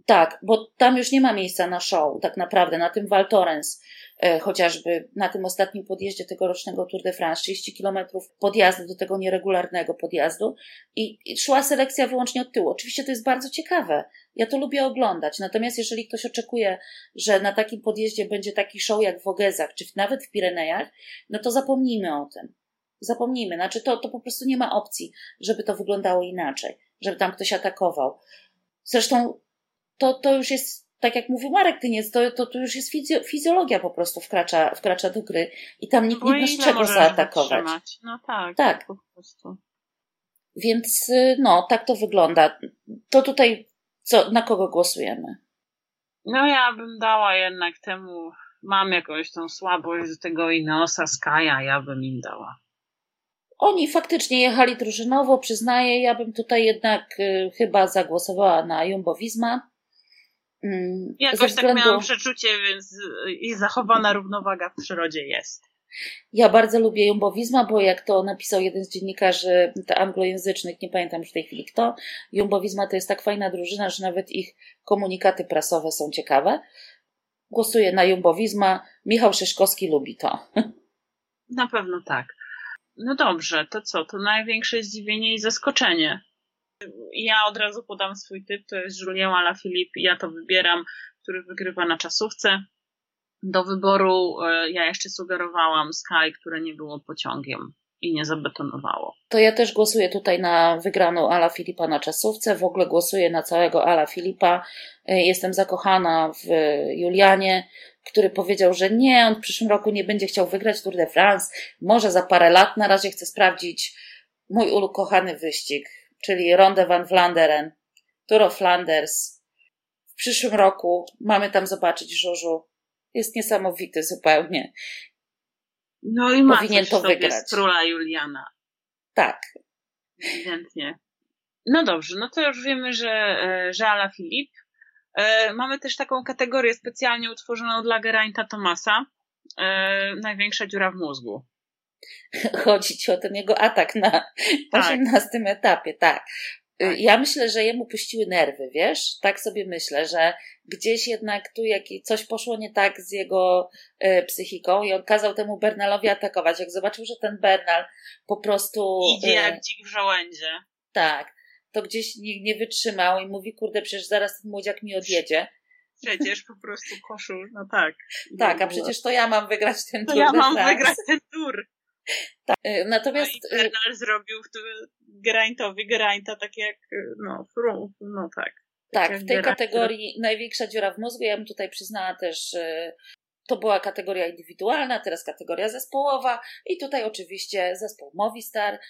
[SPEAKER 1] Tak, bo tam już nie ma miejsca na show, tak naprawdę, na tym Val Thorens, e, chociażby na tym ostatnim podjeździe tegorocznego Tour de France, 30 kilometrów podjazdu do tego nieregularnego podjazdu i, i szła selekcja wyłącznie od tyłu. Oczywiście to jest bardzo ciekawe, ja to lubię oglądać, natomiast jeżeli ktoś oczekuje, że na takim podjeździe będzie taki show jak w Ogezach, czy nawet w Pirenejach, no to zapomnijmy o tym. Zapomnijmy, znaczy to, to po prostu nie ma opcji, żeby to wyglądało inaczej, żeby tam ktoś atakował. Zresztą to, to już jest, tak jak mówił Marek Tyniec, to, to, to już jest fizjo, fizjologia po prostu wkracza, wkracza do gry i tam nikt nie ma z czego zaatakować.
[SPEAKER 2] No tak,
[SPEAKER 1] tak.
[SPEAKER 2] Po prostu.
[SPEAKER 1] Więc y, no, tak to wygląda. To tutaj co, na kogo głosujemy?
[SPEAKER 2] No ja bym dała jednak temu, mam jakąś tą słabość do tego Ineosa Skaja, ja bym im dała.
[SPEAKER 1] Oni faktycznie jechali drużynowo, przyznaję, ja bym tutaj jednak y, chyba zagłosowała na Jumbo Visma.
[SPEAKER 2] Mm, Jakoś tak względu... tak miałam przeczucie, więc i zachowana równowaga w przyrodzie jest.
[SPEAKER 1] Ja bardzo lubię Jumbo Visma, bo jak to napisał jeden z dziennikarzy anglojęzycznych, nie pamiętam już w tej chwili kto, Jumbo Visma to jest tak fajna drużyna, że nawet ich komunikaty prasowe są ciekawe. Głosuję na Jumbo Visma. Michał Szyszkowski lubi to.
[SPEAKER 2] Na pewno tak. No dobrze, to co? To największe zdziwienie i zaskoczenie. Ja od razu podam swój typ, to jest Julien Alaphilippe, ja to wybieram, który wygrywa na czasówce. Do wyboru e, ja jeszcze sugerowałam Sky, które nie było pociągiem i nie zabetonowało.
[SPEAKER 1] To ja też głosuję tutaj na wygraną Ala Filipa na czasówce. W ogóle głosuję na całego Ala Filipa. E, jestem zakochana w Julianie, który powiedział, że nie, on w przyszłym roku nie będzie chciał wygrać Tour de France. Może za parę lat. Na razie chcę sprawdzić mój ukochany wyścig, czyli Ronde van Vlaanderen, Tour of Flanders. W przyszłym roku mamy tam zobaczyć Żużu jest niesamowity zupełnie.
[SPEAKER 2] No i ma Powinien to wygrać. z króla Juliana.
[SPEAKER 1] Tak.
[SPEAKER 2] Ewidentnie. No dobrze, no to już wiemy, że, e, że Ala Filip. E, mamy też taką kategorię specjalnie utworzoną dla Geraint'a Tomasa. E, największa dziura w mózgu.
[SPEAKER 1] Chodzi ci o ten jego atak na tak. 18 etapie, tak. Tak. Ja myślę, że jemu puściły nerwy, wiesz? Tak sobie myślę, że gdzieś jednak tu jak coś poszło nie tak z jego y, psychiką i on kazał temu Bernalowi atakować. Jak zobaczył, że ten Bernal po prostu.
[SPEAKER 2] Idzie y, jak dzik w żołędzie.
[SPEAKER 1] Tak. To gdzieś nie, nie wytrzymał i mówi, kurde, przecież zaraz ten młodziak mi odjedzie.
[SPEAKER 2] Przecież po prostu koszul, no tak.
[SPEAKER 1] Tak, a przecież to ja mam wygrać ten
[SPEAKER 2] to
[SPEAKER 1] tur.
[SPEAKER 2] Ja mam wygrać ten tur.
[SPEAKER 1] Tak. Natomiast.
[SPEAKER 2] No Bernal zrobił Geraint'owi Geraint'a tak jak, no, frum, no tak.
[SPEAKER 1] Tak, w tej kategorii największa dziura w mózgu, ja bym tutaj przyznała też, to była kategoria indywidualna, teraz kategoria zespołowa i tutaj oczywiście zespół Movistar,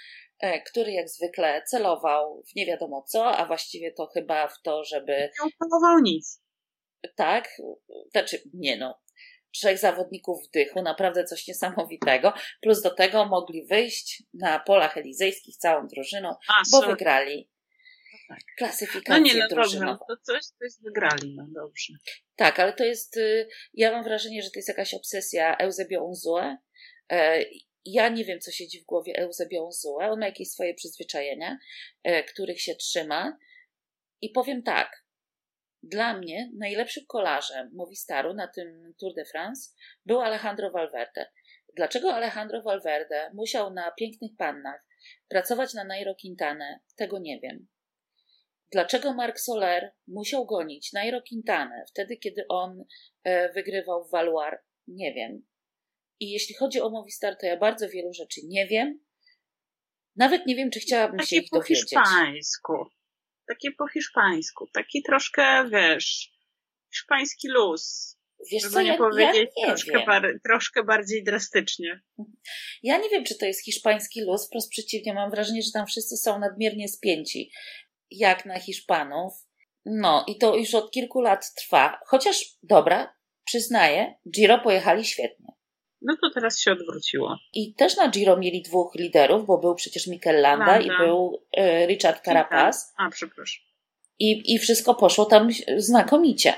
[SPEAKER 1] e, który jak zwykle celował w nie wiadomo co, a właściwie to chyba w to, żeby...
[SPEAKER 2] Nie celował nic.
[SPEAKER 1] Tak, znaczy nie no, trzech zawodników w dychu, naprawdę coś niesamowitego. Plus do tego mogli wyjść na polach elizejskich całą drużyną, A, bo wygrali no tak. klasyfikację No nie, no
[SPEAKER 2] dobrze, to coś, coś wygrali, no dobrze.
[SPEAKER 1] Tak, ale to jest, y, ja mam wrażenie, że to jest jakaś obsesja Eusebio Unzue. Ja nie wiem, co siedzi w głowie Eusebio Unzue. On ma jakieś swoje przyzwyczajenia, e, których się trzyma. I powiem tak, dla mnie najlepszym kolarzem Movistaru na tym Tour de France był Alejandro Valverde. Dlaczego Alejandro Valverde musiał na pięknych pannach pracować na Nairo Quintana, tego nie wiem. Dlaczego Marc Soler musiał gonić Nairo Quintana wtedy, kiedy on e, wygrywał w Valoir, nie wiem. I jeśli chodzi o Movistar, to ja bardzo wielu rzeczy nie wiem. Nawet nie wiem, czy chciałabym
[SPEAKER 2] Takie
[SPEAKER 1] się ich
[SPEAKER 2] po
[SPEAKER 1] dowiedzieć.
[SPEAKER 2] hiszpańsku. Takie po hiszpańsku. Taki troszkę, wiesz, hiszpański luz.
[SPEAKER 1] Wiesz
[SPEAKER 2] Żeby
[SPEAKER 1] co,
[SPEAKER 2] nie
[SPEAKER 1] ja,
[SPEAKER 2] powiedzieć
[SPEAKER 1] ja nie
[SPEAKER 2] troszkę, bar- troszkę bardziej drastycznie.
[SPEAKER 1] Ja nie wiem, czy to jest hiszpański luz, wprost przeciwnie, mam wrażenie, że tam wszyscy są nadmiernie spięci, jak na Hiszpanów. No i to już od kilku lat trwa. Chociaż, dobra, przyznaję, Giro pojechali świetnie.
[SPEAKER 2] No to teraz się odwróciło.
[SPEAKER 1] I też na Giro mieli dwóch liderów, bo był przecież Mikel Landa i
[SPEAKER 2] Landa.
[SPEAKER 1] był e, Richard Carapaz.
[SPEAKER 2] A, przepraszam.
[SPEAKER 1] I, I wszystko poszło tam znakomicie.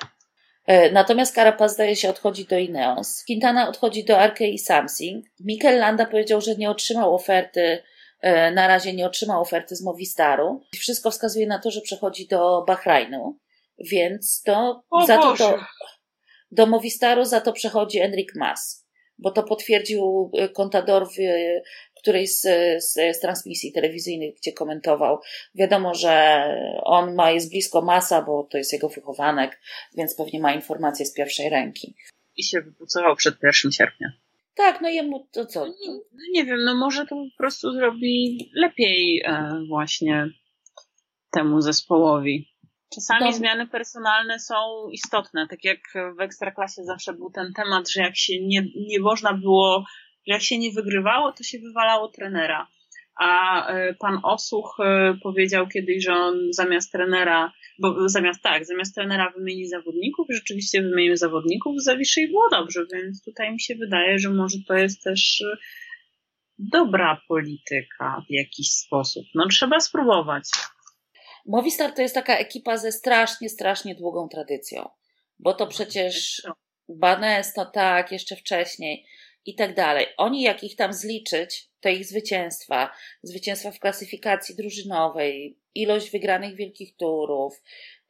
[SPEAKER 1] E, Natomiast Carapaz zdaje się odchodzi do Ineos. Quintana odchodzi do Arkei Samsung. Mikel Landa powiedział, że nie otrzymał oferty, e, na razie nie otrzymał oferty z Movistaru. Wszystko wskazuje na to, że przechodzi do Bahrainu, więc to
[SPEAKER 2] O
[SPEAKER 1] za to
[SPEAKER 2] Boże.
[SPEAKER 1] do, do Movistaru za to przechodzi Enric Mas, bo to potwierdził e, kontador w e, którejś z, z, z transmisji telewizyjnych, gdzie komentował. Wiadomo, że on ma, jest blisko Masa, bo to jest jego wychowanek, więc pewnie ma informacje z pierwszej ręki.
[SPEAKER 2] I się wypucował przed 1 sierpnia.
[SPEAKER 1] Tak, no jemu to co?
[SPEAKER 2] No nie, no nie wiem, no może to po prostu zrobi lepiej e, właśnie temu zespołowi. Czasami
[SPEAKER 1] Dom-
[SPEAKER 2] zmiany personalne są istotne, tak jak w Ekstraklasie zawsze był ten temat, że jak się nie, nie można było, że jak się nie wygrywało, to się wywalało trenera. A e, pan Osuch e, powiedział kiedyś, że on zamiast trenera, bo zamiast tak, zamiast trenera wymieni zawodników, rzeczywiście wymienił zawodników z Zawiszy i było dobrze, więc tutaj mi się wydaje, że może to jest też e, dobra polityka w jakiś sposób. No trzeba spróbować.
[SPEAKER 1] Movistar to jest taka ekipa ze strasznie, strasznie długą tradycją, bo to przecież Banes, to tak, jeszcze wcześniej i tak dalej. Oni, jak ich tam zliczyć, te ich zwycięstwa, zwycięstwa w klasyfikacji drużynowej, ilość wygranych wielkich turów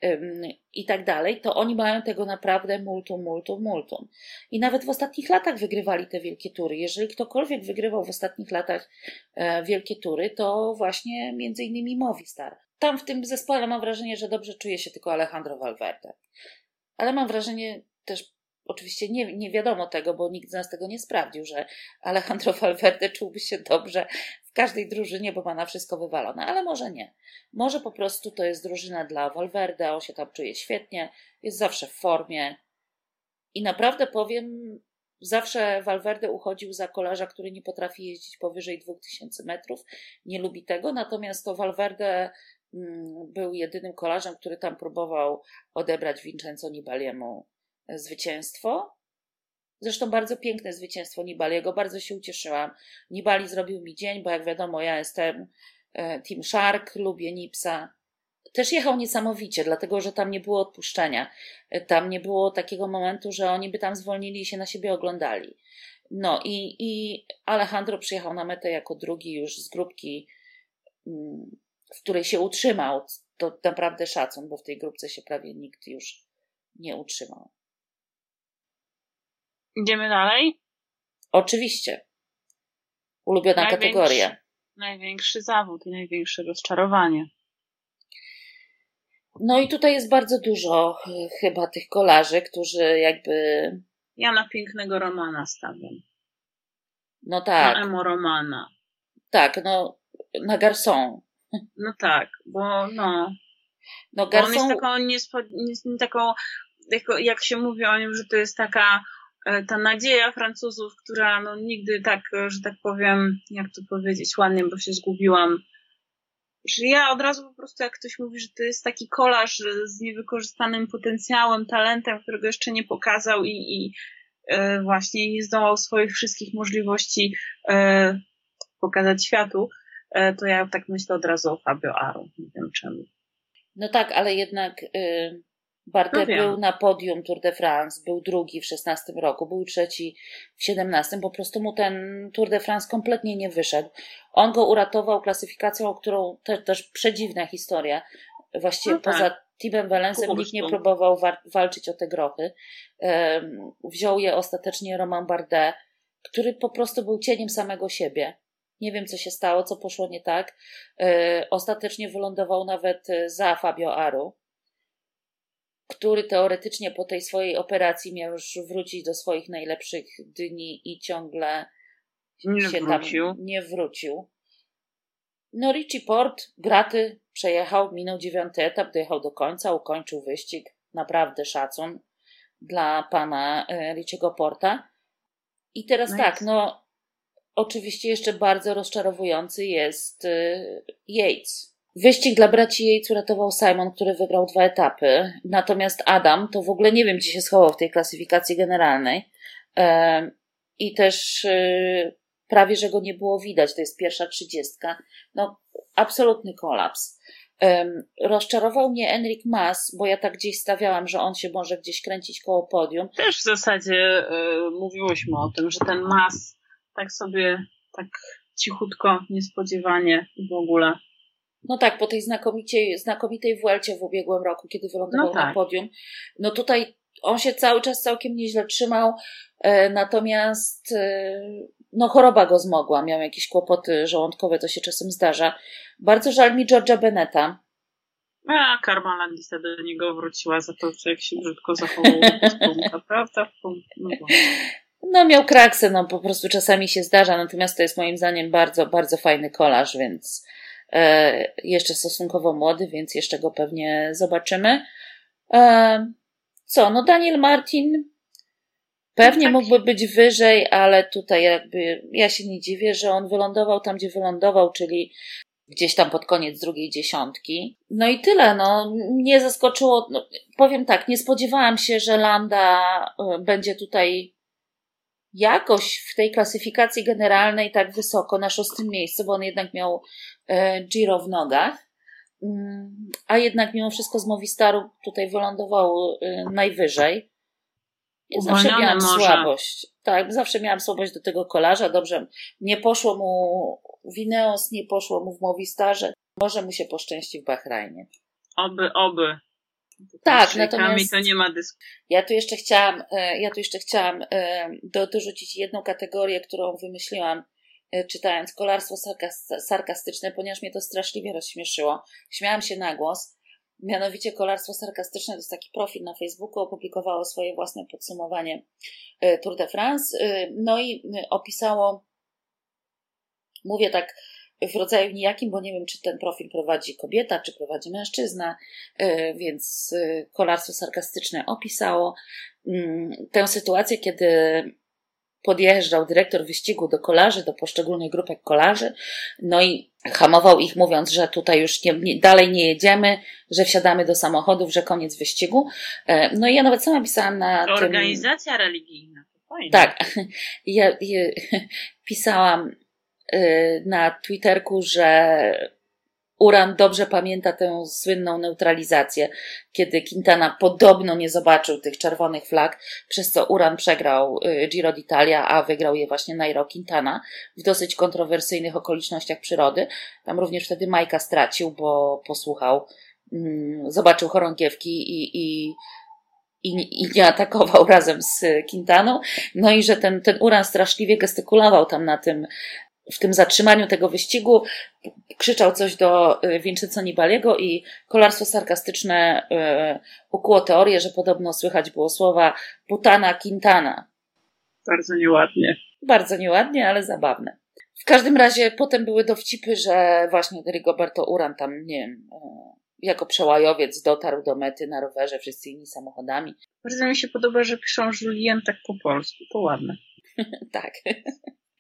[SPEAKER 1] ym, i tak dalej, to oni mają tego naprawdę multum, multum, multum. I nawet w ostatnich latach wygrywali te wielkie tury. Jeżeli ktokolwiek wygrywał w ostatnich latach e, wielkie tury, to właśnie między innymi Movistar. Tam w tym zespole mam wrażenie, że dobrze czuje się tylko Alejandro Valverde. Ale mam wrażenie też oczywiście nie, nie wiadomo tego, bo nikt z nas tego nie sprawdził, że Alejandro Valverde czułby się dobrze w każdej drużynie, bo ma na wszystko wywalone, ale może nie. Może po prostu to jest drużyna dla Valverde, on się tam czuje świetnie, jest zawsze w formie i naprawdę powiem, zawsze Valverde uchodził za kolarza, który nie potrafi jeździć powyżej 2000 metrów, nie lubi tego, natomiast to Valverde był jedynym kolarzem, który tam próbował odebrać Vincenzo Nibaliemu zwycięstwo. Zresztą bardzo piękne zwycięstwo Nibaliego, bardzo się ucieszyłam. Nibali zrobił mi dzień, bo jak wiadomo, ja jestem e, Team Shark, lubię Nipsa. Też jechał niesamowicie, dlatego że tam nie było odpuszczenia. E, Tam nie było takiego momentu, że oni by tam zwolnili i się na siebie oglądali. No i, i Alejandro przyjechał na metę jako drugi już z grupki, mm, w której się utrzymał. To naprawdę szacun, bo w tej grupce się prawie nikt już nie utrzymał.
[SPEAKER 2] Idziemy dalej.
[SPEAKER 1] Oczywiście. Ulubiona
[SPEAKER 2] Największy-
[SPEAKER 1] kategoria.
[SPEAKER 2] Największy zawód i największe rozczarowanie.
[SPEAKER 1] No i tutaj jest bardzo dużo y, chyba tych kolarzy, którzy jakby.
[SPEAKER 2] Ja na pięknego Romana stawiam.
[SPEAKER 1] No
[SPEAKER 2] Na
[SPEAKER 1] tak,
[SPEAKER 2] emo Romana.
[SPEAKER 1] tak, no na Garçon.
[SPEAKER 2] No tak, bo no.
[SPEAKER 1] No
[SPEAKER 2] Bo on jest taką, niespo, nie, taką jak się mówi o nim, że to jest taka e, ta nadzieja Francuzów, która no nigdy tak, że tak powiem, jak to powiedzieć ładnie, bo się zgubiłam. Że ja od razu po prostu, jak ktoś mówi, że to jest taki kolarz z niewykorzystanym potencjałem, talentem, którego jeszcze nie pokazał i, i e, właśnie nie zdołał swoich wszystkich możliwości e, pokazać światu, to ja tak myślę od razu o Fabio Aru. Nie wiem czemu.
[SPEAKER 1] no tak, ale jednak y, Bardet
[SPEAKER 2] No
[SPEAKER 1] był na podium Tour de France, był drugi w 16 roku, był trzeci w 17. Po prostu mu ten Tour de France kompletnie nie wyszedł. On go uratował klasyfikacją, o którą te, też przedziwna historia. Właściwie
[SPEAKER 2] No tak.
[SPEAKER 1] poza Timem Wellensem
[SPEAKER 2] Po
[SPEAKER 1] nikt nie próbował wa- walczyć o te grochy. Wziął je ostatecznie Romain Bardet, który po prostu był cieniem samego siebie. Nie wiem, co się stało, co poszło nie tak. E, ostatecznie wylądował nawet e, za Fabio Aru, który teoretycznie po tej swojej operacji miał już wrócić do swoich najlepszych dni i ciągle
[SPEAKER 2] Nie
[SPEAKER 1] się
[SPEAKER 2] wrócił.
[SPEAKER 1] tam nie wrócił. No Richie Port, graty, przejechał, minął dziewiąty etap, dojechał do końca, ukończył wyścig. Naprawdę szacun dla pana e, Richiego Porta. I teraz
[SPEAKER 2] No
[SPEAKER 1] tak, no oczywiście jeszcze bardzo rozczarowujący jest e, Yates. Wyścig dla braci Yates uratował Simon, który wygrał dwa etapy. Natomiast Adam to w ogóle nie wiem, gdzie się schował w tej klasyfikacji generalnej. E, I też e, prawie, że go nie było widać. To jest pierwsza trzydziestka. No, absolutny kolaps. Em, rozczarował mnie Enric Mas, bo ja tak gdzieś stawiałam, że on się może gdzieś kręcić koło podium.
[SPEAKER 2] Też w zasadzie y, mówiłyśmy o tym, że ten mas tak sobie, tak cichutko, niespodziewanie w ogóle.
[SPEAKER 1] No tak, po tej znakomitej, znakomitej Vuelcie w ubiegłym roku, kiedy wylądował
[SPEAKER 2] No
[SPEAKER 1] na
[SPEAKER 2] tak.
[SPEAKER 1] podium. No tutaj on się cały czas całkiem nieźle trzymał, e, natomiast e, no choroba go zmogła, miał jakieś kłopoty żołądkowe, to się czasem zdarza. Bardzo żal mi George'a Beneta.
[SPEAKER 2] A karma Landisa do niego wróciła za to, jak się brzydko zachował prawda? No.
[SPEAKER 1] No miał kraksę, no po prostu czasami się zdarza, natomiast to jest moim zdaniem bardzo, bardzo fajny kolarz, więc e, jeszcze stosunkowo młody, więc jeszcze go pewnie zobaczymy. E, co, no Daniel Martin pewnie
[SPEAKER 2] Tak.
[SPEAKER 1] mógłby być wyżej, ale tutaj jakby ja się nie dziwię, że on wylądował tam, gdzie wylądował, czyli gdzieś tam pod koniec drugiej dziesiątki. No i tyle, no. Mnie zaskoczyło, no, powiem tak, nie spodziewałam się, że Landa e, będzie tutaj jakoś w tej klasyfikacji generalnej tak wysoko, na szóstym miejscu, bo on jednak miał e, Giro w nogach. Mm, A jednak mimo wszystko z Movistaru tutaj wylądował e, najwyżej. Ja zawsze miałam
[SPEAKER 2] może.
[SPEAKER 1] słabość. Tak, zawsze miałam słabość do tego kolarza. Dobrze, nie poszło mu w Ineos, nie poszło mu w Movistarze. Może mu się poszczęści w Bahrajnie.
[SPEAKER 2] Oby, oby.
[SPEAKER 1] Tak, natomiast-
[SPEAKER 2] to nie ma dyskusji.
[SPEAKER 1] Ja tu jeszcze chciałam, e, ja tu jeszcze chciałam e, do, dorzucić jedną kategorię, którą wymyśliłam, e, czytając kolarstwo sarkas- sarkastyczne, ponieważ mnie to straszliwie rozśmieszyło. Śmiałam się na głos. Mianowicie kolarstwo sarkastyczne to jest taki profil na Facebooku, opublikowało swoje własne podsumowanie Tour de France. No i opisało, mówię tak w rodzaju nijakim, bo nie wiem, czy ten profil prowadzi kobieta, czy prowadzi mężczyzna, e, więc e, kolarstwo sarkastyczne opisało mm, tę sytuację, kiedy podjeżdżał dyrektor wyścigu do kolarzy, do poszczególnych grupek kolarzy, no i hamował ich mówiąc, że tutaj już nie, nie, dalej nie jedziemy, że wsiadamy do samochodów, że koniec wyścigu. E, No i ja nawet sama pisałam na tym...
[SPEAKER 2] Organizacja religijna. To fajne.
[SPEAKER 1] Tak. Ja, ja pisałam na Twitterku, że Uran dobrze pamięta tę słynną neutralizację, kiedy Quintana podobno nie zobaczył tych czerwonych flag, przez co Uran przegrał y, Giro d'Italia, a wygrał je właśnie Nairo Quintana w dosyć kontrowersyjnych okolicznościach przyrody. Tam również wtedy Majka stracił, bo posłuchał, mm, zobaczył chorągiewki i, i, i, i nie atakował razem z Quintaną. No i że ten, ten Uran straszliwie gestykulował tam na tym, w tym zatrzymaniu tego wyścigu, krzyczał coś do y, Vincenzo Nibaliego i kolarstwo sarkastyczne y, ukuło teorię, że podobno słychać było słowa Putana Quintana.
[SPEAKER 2] Bardzo nieładnie.
[SPEAKER 1] Bardzo nieładnie, ale zabawne. W każdym razie potem były dowcipy, że właśnie Rigoberto Uran tam, nie wiem, y, jako przełajowiec dotarł do mety na rowerze, wszyscy inni samochodami.
[SPEAKER 2] Bardzo mi się podoba, że piszą Julien tak po polsku. To ładne.
[SPEAKER 1] Tak.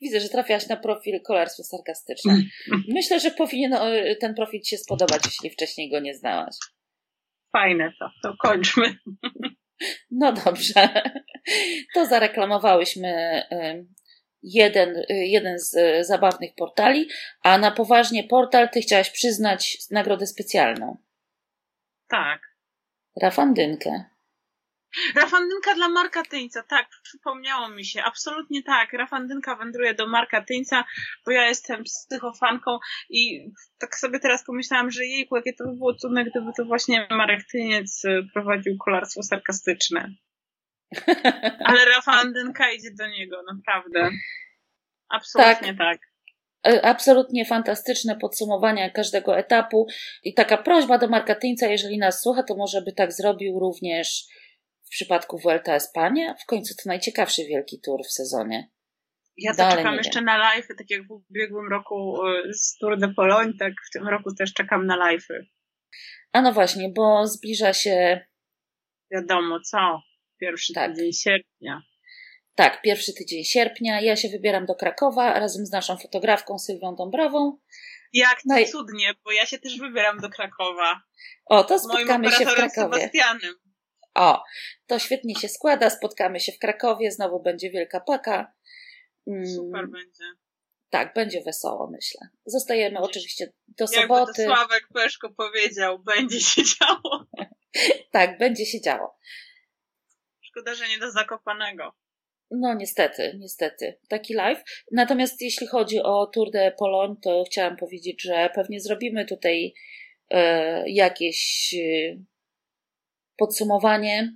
[SPEAKER 1] Widzę, że trafiałaś na profil kolarstwo sarkastyczne. Myślę, że powinien ten profil Ci się spodobać, jeśli wcześniej go nie znałaś.
[SPEAKER 2] Fajne to. To kończmy.
[SPEAKER 1] No dobrze. To zareklamowałyśmy y, jeden, y, jeden z y, zabawnych portali, a na poważnie portal Ty chciałaś przyznać nagrodę specjalną.
[SPEAKER 2] Tak.
[SPEAKER 1] Rafandynkę.
[SPEAKER 2] Rafandynka dla Marka Tyńca, tak, przypomniało mi się, absolutnie tak. Rafandynka wędruje do Marka Tyńca, bo ja jestem psychofanką i tak sobie teraz pomyślałam, że jejku, jakie to by było cudne, gdyby to właśnie Marek Tyniec y, prowadził kolarstwo sarkastyczne. Ale Rafandynka idzie do niego, naprawdę. Absolutnie tak.
[SPEAKER 1] E, Absolutnie fantastyczne podsumowania każdego etapu i taka prośba do Marka Tyńca, jeżeli nas słucha, to może by tak zrobił również przypadku Vuelta Espania. W końcu to najciekawszy wielki tour w sezonie.
[SPEAKER 2] Ja to czekam jeszcze wiem. na live, tak jak w ubiegłym roku y, z Tour de Pologne, tak w tym roku też czekam na live.
[SPEAKER 1] A no właśnie, bo zbliża się.
[SPEAKER 2] Wiadomo co. Pierwszy tak. tydzień sierpnia.
[SPEAKER 1] Tak, pierwszy tydzień sierpnia. Ja się wybieram do Krakowa razem z naszą fotografką Sylwią Dąbrową.
[SPEAKER 2] Jak to no cudnie, bo ja się też wybieram do Krakowa.
[SPEAKER 1] O, to spotkamy się w Krakowie.
[SPEAKER 2] Sebastianem.
[SPEAKER 1] O, to świetnie się składa. Spotkamy się w Krakowie, znowu będzie wielka paka.
[SPEAKER 2] Mm, Super będzie.
[SPEAKER 1] Tak, będzie wesoło, myślę. Zostajemy oczywiście do soboty.
[SPEAKER 2] Jak Sławek Peszko powiedział, będzie się działo.
[SPEAKER 1] tak, będzie się działo.
[SPEAKER 2] Szkoda, że nie do Zakopanego.
[SPEAKER 1] No niestety, niestety. Taki live. Natomiast jeśli chodzi o Tour de Pologne, to chciałam powiedzieć, że pewnie zrobimy tutaj e, jakieś e, podsumowanie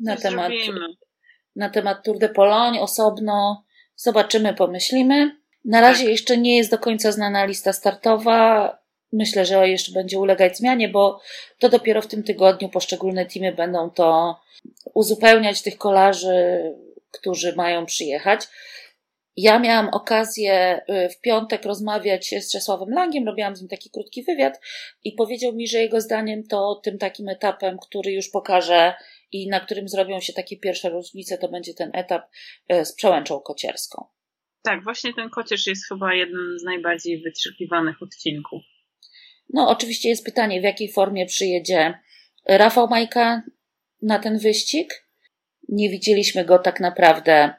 [SPEAKER 1] na temat, na temat Tour de Pologne osobno. Zobaczymy, pomyślimy. Na razie tak. jeszcze nie jest do końca znana lista startowa. Myślę, że jeszcze będzie ulegać zmianie, bo to dopiero w tym tygodniu poszczególne teamy będą to uzupełniać tych kolarzy którzy mają przyjechać. Ja miałam okazję y, w piątek rozmawiać z Czesławem Langiem, robiłam z nim taki krótki wywiad i powiedział mi, że jego zdaniem to tym takim etapem, który już pokaże i na którym zrobią się takie pierwsze różnice, to będzie ten etap y, z przełęczą kocierską.
[SPEAKER 2] Tak, właśnie ten kocierz jest chyba jednym z najbardziej wyczekiwanych odcinków.
[SPEAKER 1] No, oczywiście jest pytanie, w jakiej formie przyjedzie Rafał Majka na ten wyścig nie widzieliśmy go tak naprawdę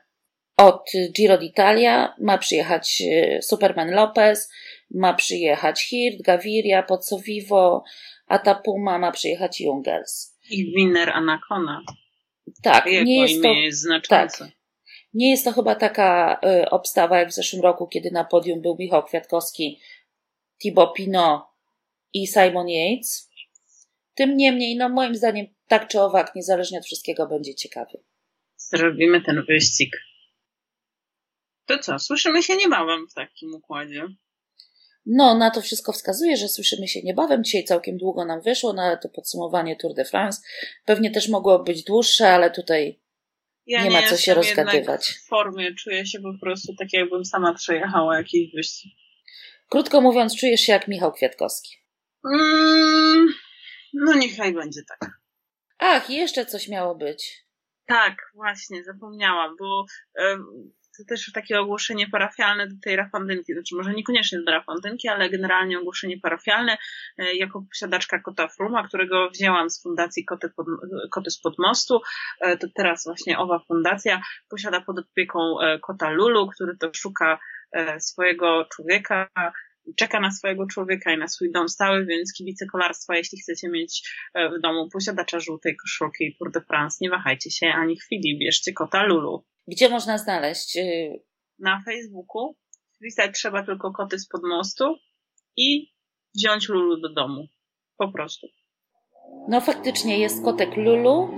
[SPEAKER 1] od Giro d'Italia. Ma przyjechać e, Superman Lopez, ma przyjechać Hirt, Gaviria, Pozzovivo, Atapuma, ma przyjechać Jungels.
[SPEAKER 2] I winner Anacona.
[SPEAKER 1] Tak,
[SPEAKER 2] Jego nie jest to, jest znaczące. Tak,
[SPEAKER 1] nie jest to chyba taka y, obstawa jak w zeszłym roku, kiedy na podium był Michał Kwiatkowski, Thibaut Pinot i Simon Yates. Tym niemniej, no moim zdaniem, tak czy owak, niezależnie od wszystkiego, będzie ciekawy.
[SPEAKER 2] Zrobimy ten wyścig. To co, słyszymy się niebawem w takim układzie.
[SPEAKER 1] No, na to wszystko wskazuje, że słyszymy się niebawem. Dzisiaj całkiem długo nam wyszło na to podsumowanie Tour de France. Pewnie też mogło być dłuższe, ale tutaj ja nie, nie ma co się rozgadywać.
[SPEAKER 2] W formie czuję się po prostu tak, jakbym sama przejechała jakiś wyścig.
[SPEAKER 1] Krótko mówiąc, czujesz się jak Michał Kwiatkowski.
[SPEAKER 2] Mm, no niechaj będzie tak.
[SPEAKER 1] Ach, jeszcze coś miało być.
[SPEAKER 2] Tak, właśnie, zapomniałam, bo to też takie ogłoszenie parafialne do tej rafandynki, znaczy może niekoniecznie do rafandynki, ale generalnie ogłoszenie parafialne e, jako posiadaczka kota Fruma, którego wzięłam z fundacji Koty, pod, Koty spod mostu, e, to teraz właśnie owa fundacja posiada pod opieką e, kota Lulu, który to szuka swojego człowieka, czeka na swojego człowieka i na swój dom stały, więc kibice kolarstwa, jeśli chcecie mieć w domu posiadacza żółtej koszulki Tour de France, nie wahajcie się ani chwili, bierzcie kota Lulu.
[SPEAKER 1] Gdzie można znaleźć? Y,
[SPEAKER 2] na Facebooku. Wpisać trzeba tylko koty spod mostu i wziąć Lulu do domu. Po prostu.
[SPEAKER 1] No faktycznie jest kotek Lulu,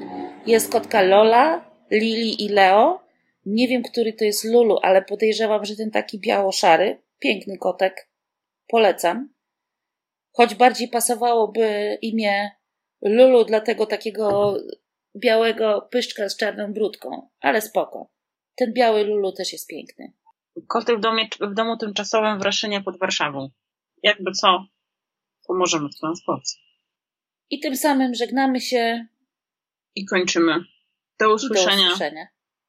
[SPEAKER 1] jest kotka Lola, Lili i Leo. Nie wiem, który to jest Lulu, ale podejrzewam, że ten taki biało-szary, piękny kotek. Polecam. Choć bardziej pasowałoby imię Lulu dla tego takiego białego pyszczka z czarną brudką, ale spoko. Ten biały Lulu też jest piękny.
[SPEAKER 2] Koty w, domie, w domu tymczasowym w Raszynie pod Warszawą. Jakby co, pomożemy w transporcie.
[SPEAKER 1] I tym samym żegnamy się.
[SPEAKER 2] I kończymy. Do usłyszenia.
[SPEAKER 1] Do usłyszenia.